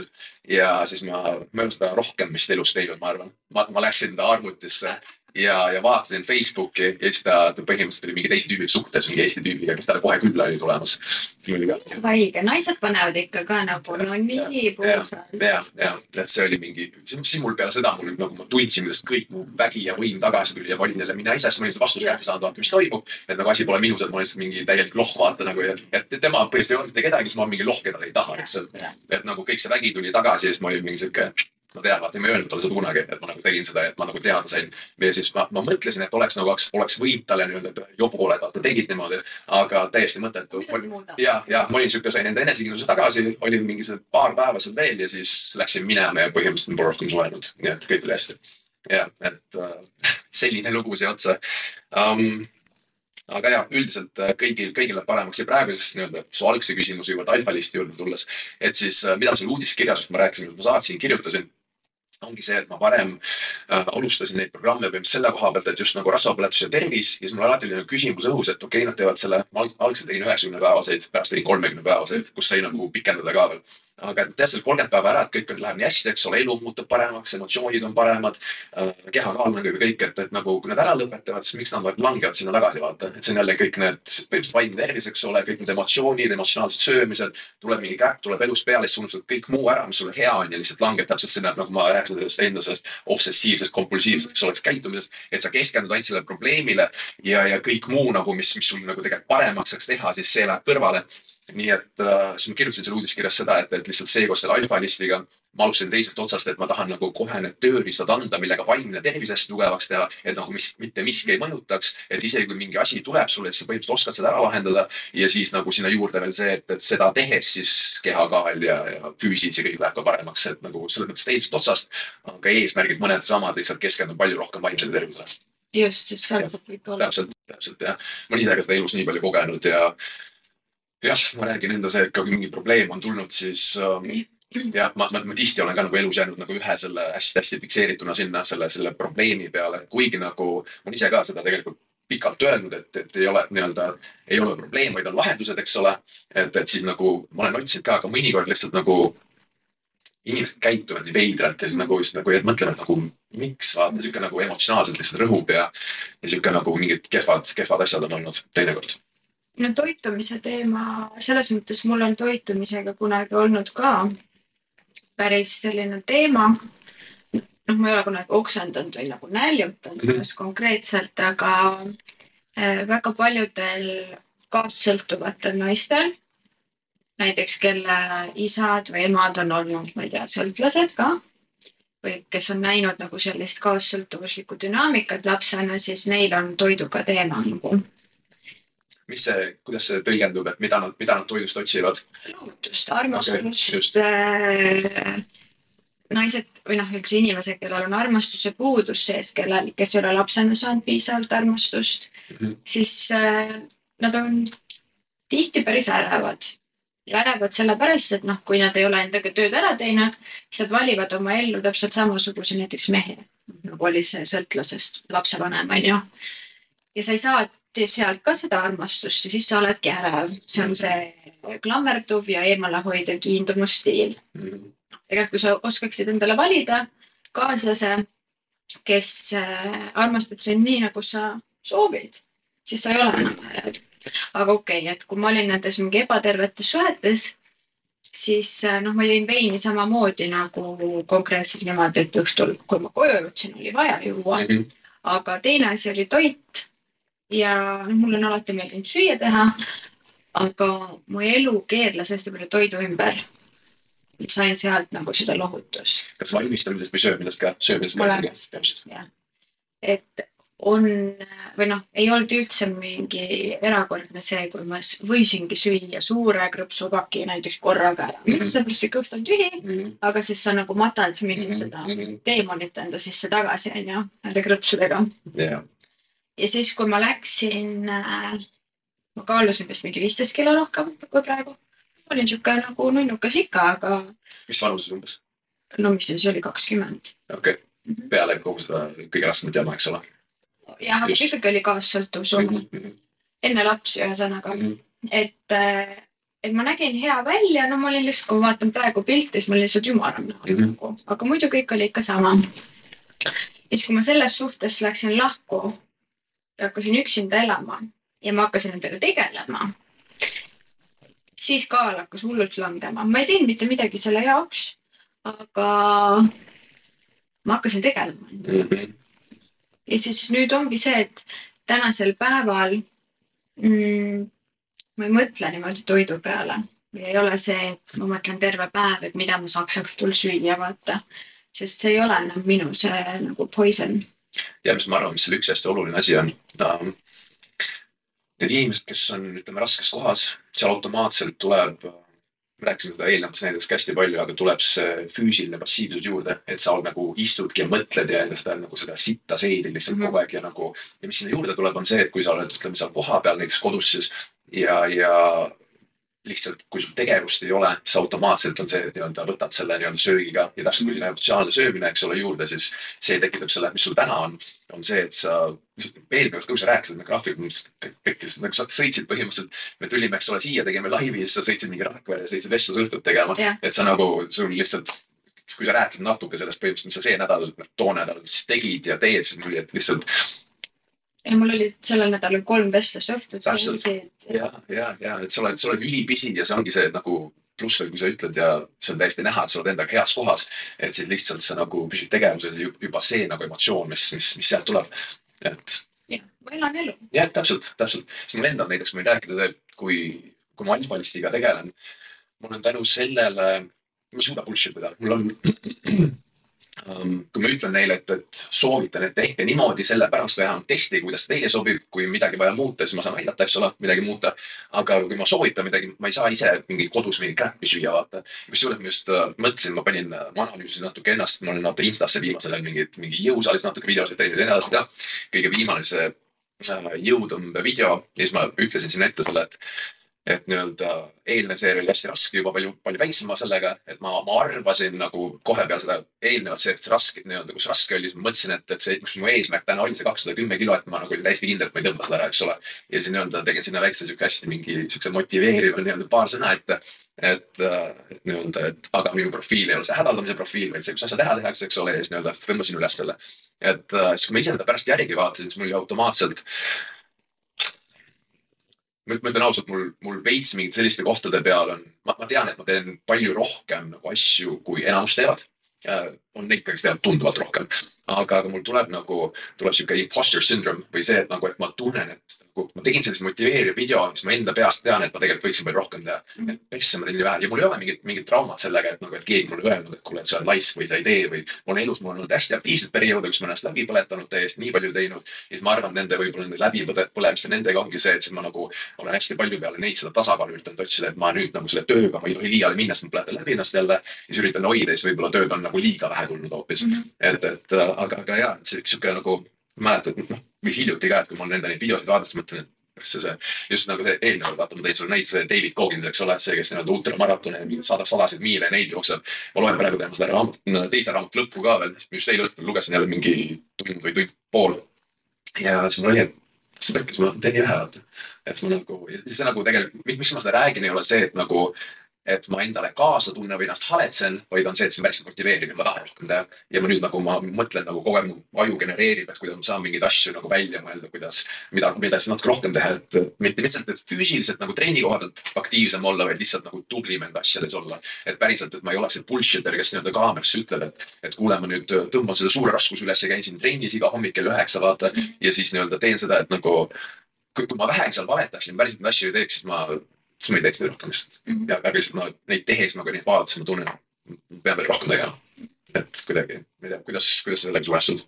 ja siis ma, ma ei ole seda rohkem vist elus teinud, ma arvan. ma, ma läksin arvutisse ja, ja vaatasin Facebooki ja siis ta, ta põhimõtteliselt oli mingi teise tüübiga suhtes, mingi Eesti tüübiga, kes talle kohe külla oli tulemas. haige, naised panevad ikka ka nagu no nii puusalt. ja, ja, et see oli mingi, siis mul peale seda mul nagu ma tundsin, kuidas kõik mu vägi ja võim tagasi tuli ja ma olin jälle mina ise, siis ma olin seda vastust kätte saanud, vaata, mis toimub. et nagu asi pole minus, et ma olen lihtsalt mingi täielik loh, vaata nagu ja, et tema põhimõtteliselt ei olnud mitte kedagi, siis ma mingi loh, keda ta ei taha lihtsalt. et nagu kõik see vägi tuli tagasi ja siis ma olin mingi sihuke ma tean, vaata, ma ei öelnud talle seda kunagi, et ma nagu tegin seda, et ma nagu teada sain. ja siis ma, ma mõtlesin, et oleks nagu, oleks võinud talle nii-öelda, et jobuoled, vaata, tegid niimoodi, aga täiesti mõttetu. ja, ja ma olin sihuke, sain enda enesekindluse tagasi, olin mingi paar päeva seal veel ja siis läksin minema ja põhimõtteliselt pole rohkem suhelnud, nii et kõik oli hästi. jah, et äh, selline lugu siia otsa um, aga ja üldiselt äh, kõigil, kõigil läheb paremaks ja praeguses nii-öelda su algse küsimuse juurde, alfalisti juurde tulles, et siis äh, mida seal uudiskirjas, ma rääkisin, ma saatsin, kirjutasin ongi see, et ma varem äh, alustasin neid programme põhimõtteliselt selle koha pealt, et just nagu rasvapõletus ja tervis ja siis mul alati oli nagu küsimus õhus, et okei okay,, nad teevad selle, ma algselt tegin üheksakümne päevaseid, pärast tegin kolmekümne päevaseid, kus sai nagu pikendada ka veel. Aga tead selle kolmkümmend päeva ära, et kõik läheb nii hästi, eks ole, elu muutub paremaks, emotsioonid on paremad äh,, kehakaal nagu ja kõik, et, et nagu kui nad ära lõpetavad, siis miks nad langevad sinna tagasi, vaata, et see on jälle kõik need, põhimõtteliselt vaimne tervis, eks ole, kõik need emotsioonid, emotsionaalsed söömised, tuleb mingi käpp, tuleb elust peale, siis unustad kõik muu ära, mis sulle hea on ja lihtsalt langeb täpselt sinna, nagu ma rääkisin sellest enda sellest obsessiivsest, kompulsiivsest, eks oleks käitumisest, et sa keskendud ainult sellele probleemile ja, ja kõik muu nagu, mis, mis sul nagu tegelikult paremaks saaks teha, siis see läheb kõrvale nii et äh, siis ma kirjutasin seal uudiskirjas seda, et, et lihtsalt see koos selle alfa-listiga ma alustasin teisest otsast, et ma tahan nagu kohe need tööriistad anda, millega vaimne tervis hästi tugevaks teha, et nagu mis, mitte miski ei mõjutaks, et isegi kui mingi asi tuleb sulle, siis sa põhimõtteliselt oskad seda ära lahendada. ja siis nagu sinna juurde veel see, et, et seda tehes siis kehakaal ja, ja füüsis ja kõik läheb ka paremaks, et nagu selles mõttes teisest otsast. aga eesmärgid mõned samad, lihtsalt keskendun palju rohkem vaimsele tervisele. just, siis seal saab kõik olla. täpselt, täpselt jah. ma olen ise ka seda elus nii palju kogenud ja jah, ma räägin enda see, et kui mingi probleem on tulnud, siis äh, jah, ma, ma, ma tihti olen ka nagu elus jäänud nagu ühe selle hästi-hästi fikseerituna sinna selle, selle probleemi peale, kuigi nagu ma olen ise ka seda tegelikult pikalt öelnud, et, et ei ole nii-öelda, ei ole probleem, vaid on lahendused, eks ole. et, et siis nagu ma olen otsinud ka, aga mõnikord lihtsalt nagu inimesed käituvad nii veidralt ja siis nagu just nagu mõtlevad nagu miks vaata sihuke nagu emotsionaalselt lihtsalt rõhub ja, ja sihuke nagu mingid kehvad, kehvad asjad on olnud teinekord no toitumise teema, selles mõttes mul on toitumisega kunagi olnud ka päris selline teema. noh, ma ei ole kunagi oksendanud või nagu näljutanud mm -hmm. konkreetselt, aga äh, väga paljudel kaassõltuvatel naistel, näiteks kelle isad või emad on olnud, ma ei tea, sõltlased ka või kes on näinud nagu sellist kaassõltuvuslikku dünaamikat lapsena, siis neil on toiduga teema nagu mis see, kuidas see tõlgendub, et mida nad, mida nad toidust otsivad? loovutust, armastust okay,. Äh, naised või noh, üldse inimesed, kellel on armastuse puudus sees, kellel, kes ei ole lapsena saanud piisavalt armastust mm, -hmm. siis äh, nad on tihti päris ärevad. ja ärevad sellepärast, et noh, kui nad ei ole endaga tööd ära teinud, siis nad valivad oma ellu täpselt samasuguse näiteks mehe, nagu oli see sõltlasest lapsevanem, onju. ja sa ei saa sealt ka seda armastust ja siis sa oledki ärev. see on see klammerduv ja eemalehoidev kiindumusstiil mm.. tegelikult, kui sa oskaksid endale valida kaaslase, kes äh, armastab sind nii, nagu sa soovid, siis sa ei ole enam ärev. aga okei okay,, et kui ma olin nendes mingi ebatervetes suhetes, siis äh, noh, ma jõin veini samamoodi nagu konkreetselt niimoodi, et õhtul, kui ma koju jõudsin, oli vaja juua mm. -hmm. aga teine asi oli toit ja noh, mul on alati meeldinud süüa teha. aga mu elu keerles hästi palju toidu ümber. sain sealt nagu seda lohutust. kas valmistamisest või söömisest ka? söömisest ka? jah, et on või noh, ei olnud üldse mingi erakordne see, kui ma võisingi süüa suure krõpsupaki näiteks korraga ära mm -hmm.. sellepärast see kõht on tühi mm, -hmm. aga siis sa nagu matad mingit mm -hmm. seda mhm. teemonit enda sisse tagasi, onju, nende krõpsudega yeah ja siis, kui ma läksin äh,, ma kaalusin vist mingi viisteist kilo rohkem kui praegu. olin sihuke nagu nunnukas ikka, aga. mis vanuses umbes? no mis siis oli, kakskümmend. okei okay. mm -hmm., peale kogu seda kõige raskemat jama, eks ole. jah, aga ikkagi oli kaassõltuvus olnud mm. -hmm. enne lapsi, ühesõnaga mm, -hmm. et äh, et ma nägin hea välja, no ma olin lihtsalt, kui ma vaatan praegu pilti, siis ma olin lihtsalt ümaram näol mm -hmm. nagu, aga muidu kõik oli ikka sama. ja siis, kui ma selles suhtes läksin lahku hakkasin üksinda elama ja ma hakkasin endaga tegelema, siis kaal hakkas hullult langema. ma ei teinud mitte midagi selle jaoks, aga ma hakkasin tegelema mm. -hmm. ja siis nüüd ongi see, et tänasel päeval mm, ma ei mõtle niimoodi toidu peale. ei ole see, et ma mõtlen terve päev, et mida ma saaks õhtul süüa, vaata sest see ei ole enam minu see nagu poison ja mis ma arvan, mis selle üks hästi oluline asi on um,. Need inimesed, kes on, ütleme raskes kohas, seal automaatselt tuleb, me rääkisime seda eelnevates näidetes ka hästi palju, aga tuleb see füüsiline passiivsus juurde, et sa nagu istudki ja mõtled ja seda nagu seda sitta seedid lihtsalt mm -hmm. kogu aeg ja nagu. ja mis sinna juurde tuleb, on see, et kui sa oled, ütleme seal kohapeal näiteks kodus siis ja, ja lihtsalt, kui sul tegevust ei ole, siis automaatselt on see, et nii-öelda võtad selle nii-öelda söögiga ja täpselt kui sinna emotsionaalne söömine, eks ole, juurde, siis see tekitab selle, mis sul täna on, on see, et sa, eelmine kord, kui sa rääkisid, need graafikud tekkis, nagu sa sõitsid põhimõtteliselt, me tulime, eks ole, siia, tegime laivi, siis sa sõitsid mingi Rakvere, sõitsid vestlusõhtut tegema yeah., et sa nagu, sul lihtsalt kui sa rääkisid natuke sellest põhimõtteliselt, mis sa see nädal, too nädal siis tegid ja teed, siis mul et lihtsalt ja mul oli sellel nädalal kolm vestlusõhtut. ja, ja, ja et sa oled, sa oled ülipisi ja see ongi see nagu pluss veel, kui sa ütled ja see on täiesti näha, et sa oled endaga heas kohas. et siis lihtsalt sa nagu püsid tegevuses juba see nagu emotsioon, mis, mis, mis sealt tuleb, et. jah, ma elan elu. jah, täpselt, täpselt, sest mul endal näiteks võin rääkida see, kui, kui ma alfalistiga tegelen. mul on tänu sellele, ma ei suuda bullshit ida, mul on kui ma ütlen neile, et, et soovitan, et tehke niimoodi, sellepärast vähemalt testige, kuidas teile sobib, kui midagi vaja muuta, siis ma saan aidata, eks ole, midagi muuta. aga kui ma soovitan midagi, ma ei saa ise mingi kodus mingit kräppi süüa, vaata. kusjuures ma just uh, mõtlesin, ma panin, uh, ma analüüsisin natuke ennast, ma olen vaata Instasse viimasel ajal mingit, mingi jõusaalis natuke videosid teinud ja nii edasi ka. kõige viimane see uh, jõutõmbe video ja siis ma ütlesin sinna ette selle, et et nii-öelda eelnev seeria oli hästi raske, juba palju, palju väiksema sellega, et ma, ma arvasin nagu kohe peale seda eelnevat seeriat raske, nii-öelda, kus raske oli, siis ma mõtlesin, et, et see, mis mu eesmärk täna oli, see kakssada kümme kilo, et ma nagu olin täiesti kindel, et ma ei tõmba seda ära, eks ole. ja siis nii-öelda tegin sinna väikse sihuke hästi mingi siukse motiveeriva nii-öelda paar sõna ette. et, et nii-öelda, et aga minu profiil ei ole see hädaldamise profiil, vaid see, kus asja teha tehakse, eks ole, ja siis nii-öelda tõmbasin üles selle. et siis, kui ma ise seda pärast järgi vaatasin, siis mul oli automaatselt ma ütlen ausalt, mul, mul veits mingite selliste kohtade peal on, ma, tean, et ma teen palju rohkem nagu asju, kui enamus teevad äh,. on ikkagi seda tunduvalt rohkem aga, aga mul tuleb nagu, tuleb sihuke imposter syndrome või see, et nagu, et ma tunnen, et nagu ma tegin sellise motiveeriva video, siis ma enda peast tean, et ma tegelikult võiksin palju rohkem teha mm. -hmm. et persse ma nii vähe ja mul ei ole mingit, mingit traumat sellega, et nagu, et keegi mulle öelnud, et kuule, et sa oled laisk või sa ei tee või. on elus, mul olnud hästi aktiivseid perioode, kus ma ennast läbi põletanud täiesti nii palju teinud. ja siis ma arvan, nende võib-olla nende läbipõlemiste nendega ongi see, et siis ma nagu olen hästi palju peale neid seda tasakaalu üritanud otsida, et ma nüüd nagu selle tööga, ma ei tohi liiale minna, sest ma põletan läbi ennast jälle. ja siis üritan hoida ja siis võib-olla tööd on nagu liiga vähe tulnud hoopis mm. -hmm. et, et aga, aga ja, et see üks sihuke nagu, mäletad, noh, või hiljuti ka, et kui ma olen enda neid videosid vaadates mõtlen, et see, see just nagu see eelnevalt, vaata, ma tõin sulle näite, see David Goggins, eks ole, see, kes nii-öelda ultramaratone ja mingeid sada, sadasid miile neid jookseb. ma loen praegu tema seda raamat, teise raamatu lõppu ka veel, just eile õhtul lugesin jälle mingi tund või tund pool. ja siis mul oli, et see pekkis, ma teen vähe, vaata. et ma nagu, ja see nagu tegelikult, miks ma seda räägin, ei ole see, et nagu et ma endale kaasa tunnen või ennast haletsen, vaid on see, et see on päris motiveeriv ja ma tahan rohkem teha. ja ma nüüd nagu ma mõtlen nagu kogu aeg mu aju genereerib, et kuidas ma saan mingeid asju nagu välja mõelda, kuidas, mida, mida siis natuke rohkem teha, et mitte lihtsalt, et füüsiliselt nagu trenni koha pealt aktiivsem olla, vaid lihtsalt nagu tublim enda asjades olla. et päriselt, et ma ei oleks see bullshitter, kes nii-öelda kaamerasse ütleb, et, et kuule, ma nüüd tõmban selle suure raskuse üles ja käin siin trennis iga hommik kell üheksa, vaata. ja siis nii-öelda teen seda, et nagu kui, kui ma vähegi seal valetaksin, päriselt neid asju ei teeks, siis ma siis ma ei teeks neid rohkem lihtsalt mm. -hmm. ja, aga lihtsalt no neid tehes nagu neid vaadates ma tunnen, et pean veel rohkem tegema. et kuidagi, ma ei tea, kuidas, kuidas sa sellega suhestud?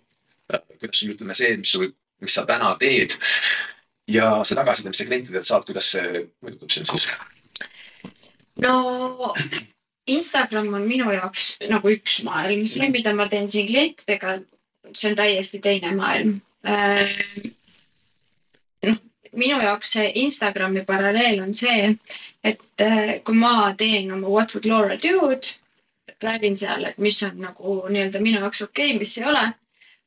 kuidas sul ütleme see, mis sul, mis sa täna teed ja see tagasiside, mis sa klientidelt saad, kuidas see mõjutab sind siis? no Instagram on minu jaoks nagu üks maailm, see, mida ma teen siin klientidega, see on täiesti teine maailm äh, minu jaoks see Instagrami paralleel on see, et äh, kui ma teen oma What would Laura do'd, räägin seal, et mis on nagu nii-öelda minu jaoks okei okay,, mis ei ole,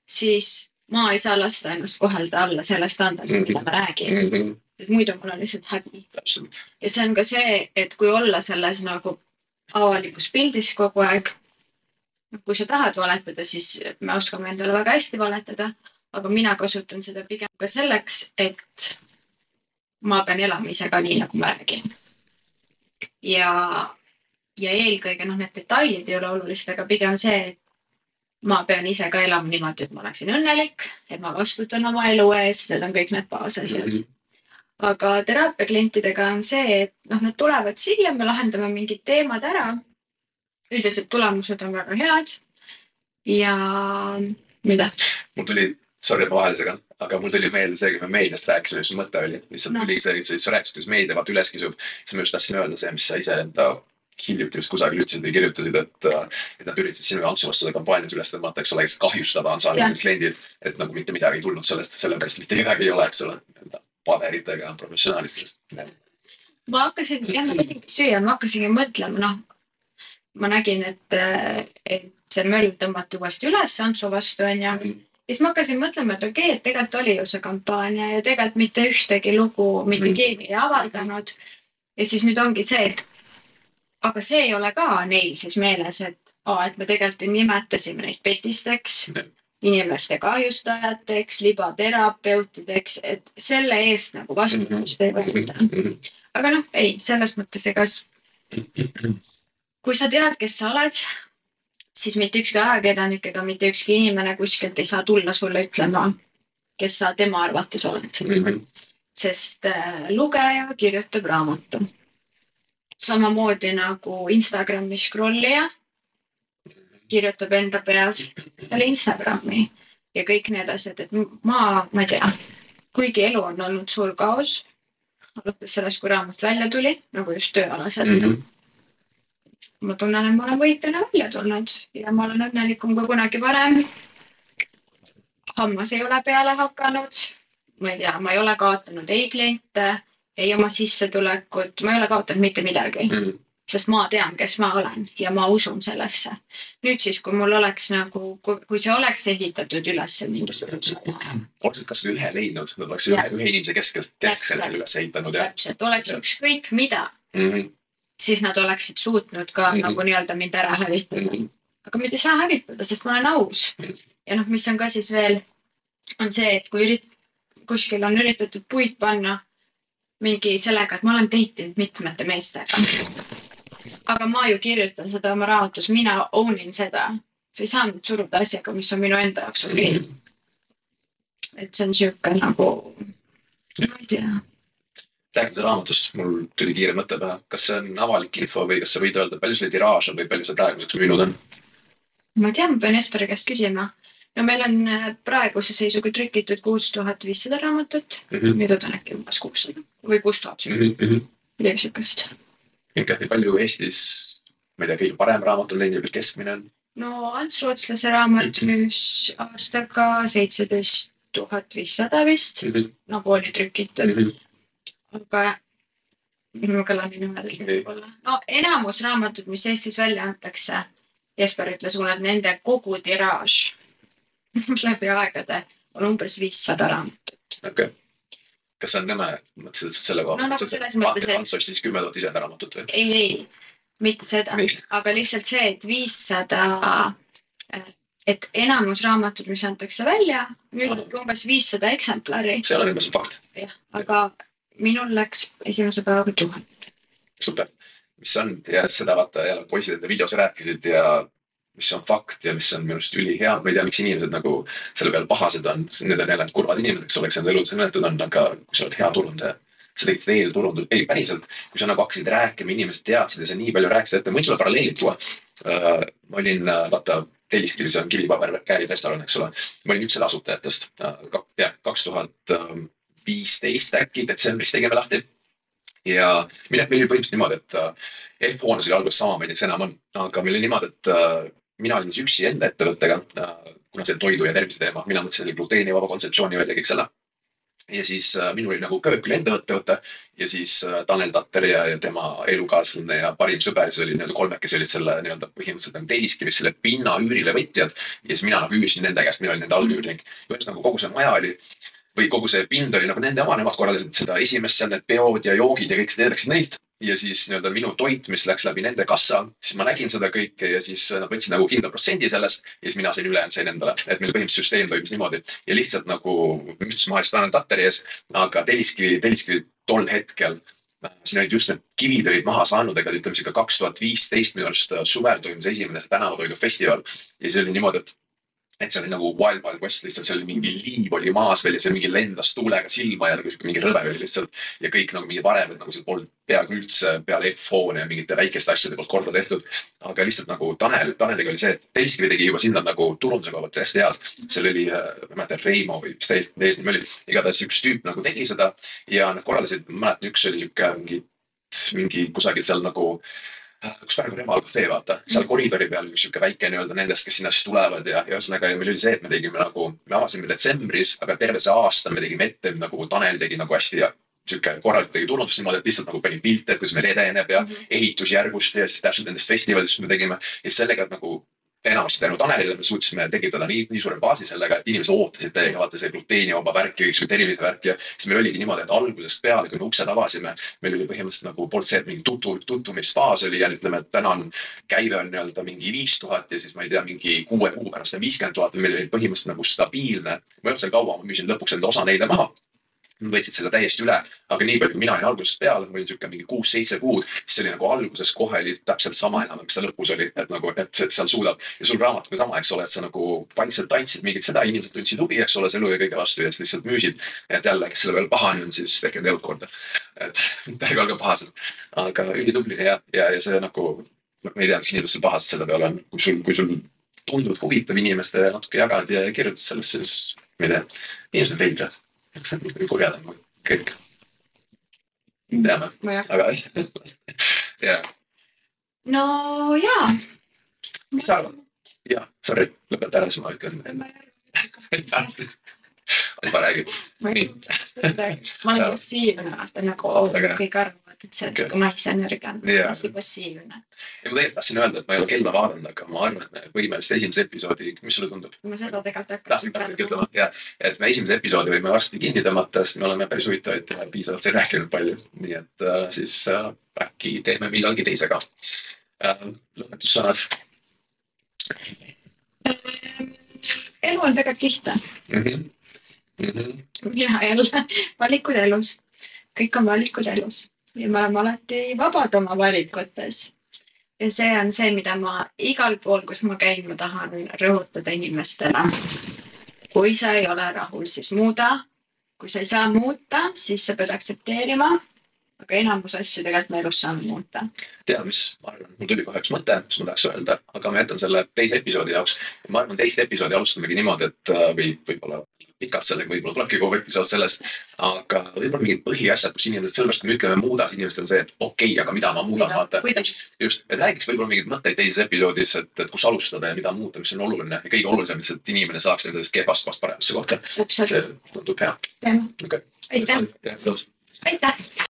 siis ma ei saa lasta ennast kohelda alla selle standardi mm, -hmm. mida ma räägin mm. -hmm. et muidu mul on lihtsalt häbi. ja see on ka see, et kui olla selles nagu avalikus pildis kogu aeg. kui sa tahad valetada, siis me oskame endale väga hästi valetada, aga mina kasutan seda pigem ka selleks, et ma pean elama ise ka nii, nagu ma räägin. ja, ja eelkõige noh, need detailid ei ole olulised, aga pigem see, et ma pean ise ka elama niimoodi, et ma oleksin õnnelik, et ma vastutan oma elu eest, need on kõik need baasasjad mm. -hmm aga teraapiaklientidega on see, et noh, nad tulevad siia, me lahendame mingid teemad ära. üldiselt tulemused on väga head. ja mida? mul tuli, sorry vahelisega, aga mul tuli meelde see, kui me meediast rääkisime, mis mõte oli. lihtsalt No. tuli see, sa rääkisid, kuidas meedia vaata üles kisub. siis ma just tahtsin öelda see, mis sa ise enda hiljuti vist kusagil ütlesid või kirjutasid, et, et nad üritasid sinu jaoks vastu seda kampaaniat üles tõmmata, eks ole, kes kahjustada on saanud need kliendid. et nagu mitte midagi ei tulnud sellest, sellepärast mitte kedagi ei ole, eks ole. paberitega professionaalid siis. ma hakkasin, jah, ma tegin süüa, ma hakkasingi mõtlema, noh. ma nägin, et, et see möll tõmmati uuesti üles Antsu vastu, onju. Ja siis ma hakkasin mõtlema, et okei okay,, et tegelikult oli ju see kampaania ja tegelikult mitte ühtegi lugu mitte Mhm. keegi ei avaldanud. ja siis nüüd ongi see, et aga see ei ole ka neil siis meeles, et aa, et me tegelikult ju nimetasime neid petisteks Jah. inimeste kahjustajateks, libaterapeutideks, et selle eest nagu vastutust ei võeta aga noh, ei, selles mõttes, ega s- kui sa tead, kes sa oled, siis mitte ükski ajakirjanik ega mitte ükski inimene kuskilt ei saa tulla sulle ütlema, kes sa tema arvates oled. sest äh, lugeja kirjutab raamatu. samamoodi nagu Instagrami scrollija kirjutab enda peas selle Instagrami ja kõik need asjad, et ma, ma ei tea, kuigi elu on olnud suur kaos alates sellest, kui raamat välja tuli, nagu just tööalaselt mm. -hmm. Ma tunnen, et ma olen võitjana välja tulnud ja ma olen õnnelikum kui kunagi varem. hammas ei ole peale hakanud, ma ei tea, ma ei ole kaotanud ei kliente, ei oma sissetulekut, ma ei ole kaotanud mitte midagi, sest ma tean, kes ma olen ja ma usun sellesse. nüüd siis, kui mul oleks nagu, kui see oleks ehitatud üles mingisugusele oleksid kas ühe leidnud, nad oleks ühe, ühe inimese keskelt, keskselt üles ehitanud ja täpselt, oleks ükskõik mida, mm. -hmm. Siis nad oleksid suutnud ka mm. -hmm. nagu nii-öelda mind ära hävitada mm. -hmm. aga mind ei saa hävitada, sest ma olen aus Mhm. ja noh, mis on ka siis veel, on see, et kui ürit-, kuskil on üritatud puid panna mingi sellega, et ma olen date inud mitmete meestega. aga ma ju kirjutan seda oma raamatus, mina own in seda. sa ei saa mind suruda asjaga, mis on minu enda jaoks okei okay.. et see on sihuke nagu, ma ei tea rääkides raamatust, mul tuli kiire mõte pähe, kas see on avalik info või kas sa võid öelda, palju selle tiraaž on või palju see praeguseks müünud on? ma ei tea, ma pean Jesperi käest küsima. no meil on äh, praeguse seisuga trükitud kuus tuhat viissada raamatut, Mhm. nüüd on äkki umbes kuussada või kuus tuhat, midagi siukest. ikka palju Eestis, ma ei tea, kõige parem raamat on teinud palju keskmine on? no Ants Rootslase raamat müüs aastaga seitseteist tuhat viissada vist, nagu oli trükitud, aga ma kõlan nii nõmedalt võib-olla. no enamus raamatud, mis Eestis välja antakse, Jesper ütles mulle, et nende kogu tiraaž läbi aegade on umbes viissada raamatut. okei okay.. kas see on nõme, mõtlesid selle koha No nagu selles mõttes, et- Ants ostis kümme tuhat iseenda raamatut või? ei, ei, mitte seda, aga lihtsalt see, et viissada, et enamus raamatud, mis antakse välja, müüdudki umbes viissada eksemplari, see ole umbes fakt. jah, aga minul läks esimese päevaga tuhat. super, mis on? Ja seda vaata jälle poisid enda videos rääkisid ja mis on fakt ja mis on minu arust ülihea, ma ei tea, miks inimesed nagu selle peale pahased on, need on jälle kurvad inimesed, kes enda elus õnnetud on, aga kui sa oled hea turundaja, sa tegid seda eelturundust, ei päriselt, kui sa nagu hakkasid rääkima, inimesed teadsid ja sa nii palju rääkisid, et ma võin sulle paralleeli tuua. Uh,. ma olin uh, vaata Telliskivis on kivipaber käärid restoran, eks ole, ma olin üks selle asutajatest uh,, jah, kaks tuhat viisteist äkki detsembris tegime lahti ja meil meil oli põhimõtteliselt niimoodi, et äh, F-hoones oli alguses sama, ma ei tea, kas enam on, aga meil oli niimoodi, et äh, mina olin siis üksi enda ettevõttega äh,, kuna see toidu ja tervise teema, mina mõtlesin gluteenivaba kontseptsiooni välja kõik selle. ja siis äh, minul oli nagu köök oli enda ettevõte ja siis äh, Tanel Tatter ja, ja tema elukaaslane ja parim sõber, siis olid nii-öelda kolmekesi olid selle nii-öelda põhimõtteliselt nagu Telliskivis selle pinna üürile võtjad ja siis mina nagu üürisin nende käest, mina olin nende allüürnik. ühesõnaga kogu see maja oli või kogu see pind oli nagu nende oma, nemad korraldasid seda esimest seal need peod ja joogid ja kõik see teedaksid neilt. ja siis nii-öelda minu toit, mis läks läbi nende kassa, siis ma nägin seda kõike ja siis nad võtsid nagu kindla protsendi sellest ja siis mina sain ülejäänud sain endale, et meil põhimõtteliselt süsteem toimis niimoodi ja lihtsalt nagu müts maha siis Tanel Tatteri ees, aga Telliskivi, Telliskivi tol hetkel äh, siin olid just need kivid olid maha saanud, ega ütleme sihuke kaks tuhat viisteist minu arust äh, suvel toimus esimene see tänavatoidufestival ja siis oli niimoodi, et et see oli nagu Wild Wild West lihtsalt, seal oli mingi liiv oli maas veel ja see mingi lendas tuulega silma ja nagu sihuke mingi rõve oli lihtsalt. ja kõik nagu mingid varemed nagu seal polnud peaaegu üldse peale F-hoone ja mingite väikeste asjade poolt korda tehtud. aga lihtsalt nagu Tanel, Taneliga oli see, et Telskivi tegi juba sinna nagu turunduse koha pealt hästi head. seal oli, äh, ma ei mäleta, Reimo või mis ta eesnimi oli, igatahes üks tüüp nagu tegi seda ja nad korraldasid, ma mäletan, üks oli sihuke mingi, mingi kusagil seal nagu kus praegu Reval Cafe vaata, seal koridori peal üks sihuke väike nii-öelda nendest, kes sinna siis tulevad ja, ja ühesõnaga ja meil oli see, et me tegime nagu, me avasime detsembris, aga terve see aasta me tegime ette nagu Tanel tegi nagu hästi sihuke korralikult tegi turundust niimoodi, et lihtsalt nagu pani pilte, et kuidas meil edeneb ja mm -hmm. ehitusjärgust ja siis täpselt nendest festivalidest, me tegime. ja sellega nagu enamasti tänu Tanelile me suutsime tekitada nii, nii suure baasi sellega, et inimesed ootasid täiega vaata see gluteenivaba värk ja kõiksugune tervisevärk ja siis meil oligi niimoodi, et algusest peale, kui me uksed avasime, meil oli põhimõtteliselt nagu polnud see, et mingi tutvu, tutvumisfaas oli ja ütleme, et täna on käive on nii-öelda mingi viis tuhat ja siis ma ei tea, mingi kuue kuu pärast on viiskümmend tuhat või meil oli põhimõtteliselt nagu stabiilne. ma ei olnud seal kaua, ma müüsin lõpuks enda osa neile maha võtsid selle täiesti üle, aga nii palju, kui mina olin algusest peale, ma olin sihuke mingi kuus-seitse kuud, siis see oli nagu alguses kohe oli täpselt sama enam, mis ta lõpus oli, et nagu, et seal suudab. Ja sul raamatuga sama, eks ole, et sa nagu vaikselt andsid mingit seda, inimesed tundsid huvi, eks ole, selle ja kõige vastu ja siis lihtsalt müüsid. et jälle, kes selle peale pahane on, siis tehke elud korda. et ärge olge pahased, aga ülitublid ja, ja, ja see nagu, ma ei tea, mis inimestel pahased selle peale on, kui sul, kui sul tundub huvitav inimestele natuke jagad ja kirjutad sellest, siis ma ei tea, inimesed on veidrad kurjad on kõik. teame, aga jah. no jaa. mis sa arvad? jah, sorry, lõpeta ära, siis ma ütlen. ma olen passiivne, vaata nagu kõik arvavad et see on sihuke naisenergia on hästi passiivne. ja ma tegelikult tahtsin öelda, et ma ei ole kella vaadanud, aga ma arvan, et me võime vist esimese episoodi, mis sulle tundub? ma seda tegelikult hakkasin praegu ütlema, jah, et me esimese episoodi võime varsti kinni tõmmata, sest me oleme päris huvitavaid ja piisavalt siin rääkinud palju, nii et äh, siis äh, äkki teeme millalgi teisega äh,. lõpetussõnad ähm,. elu on tegelikult lihtne mm. -hmm. Ja jälle valikud elus, kõik on valikud elus ja me oleme alati vabad oma valikutes. ja see on see, mida ma igal pool, kus ma käin, ma tahan rõhutada inimestele. kui sa ei ole rahul, siis muuda. kui sa ei saa muuta, siis sa pead aktsepteerima. aga enamus asju tegelikult me elus saame muuta. tead, mis ma arvan, mul tuli kohe üks mõte, mis ma tahaks öelda, aga ma jätan selle teise episoodi jaoks. ma arvan, teist episoodi alustamegi niimoodi, et või võib-olla pikalt sellega, võib-olla tulebki kogu episood sellest. aga võib-olla mingid põhiasjad, kus inimesed, sellepärast kui me ütleme muuda, siis inimestel on see, et okei okay,, aga mida ma muudan, vaata. just, et räägiks võib-olla mingeid mõtteid teises episoodis, et, et kus alustada ja mida muuta, mis on oluline ja kõige olulisem lihtsalt, et inimene saaks nendest kehvast kohast paremasse kohta. see tundub hea. aitäh. aitäh.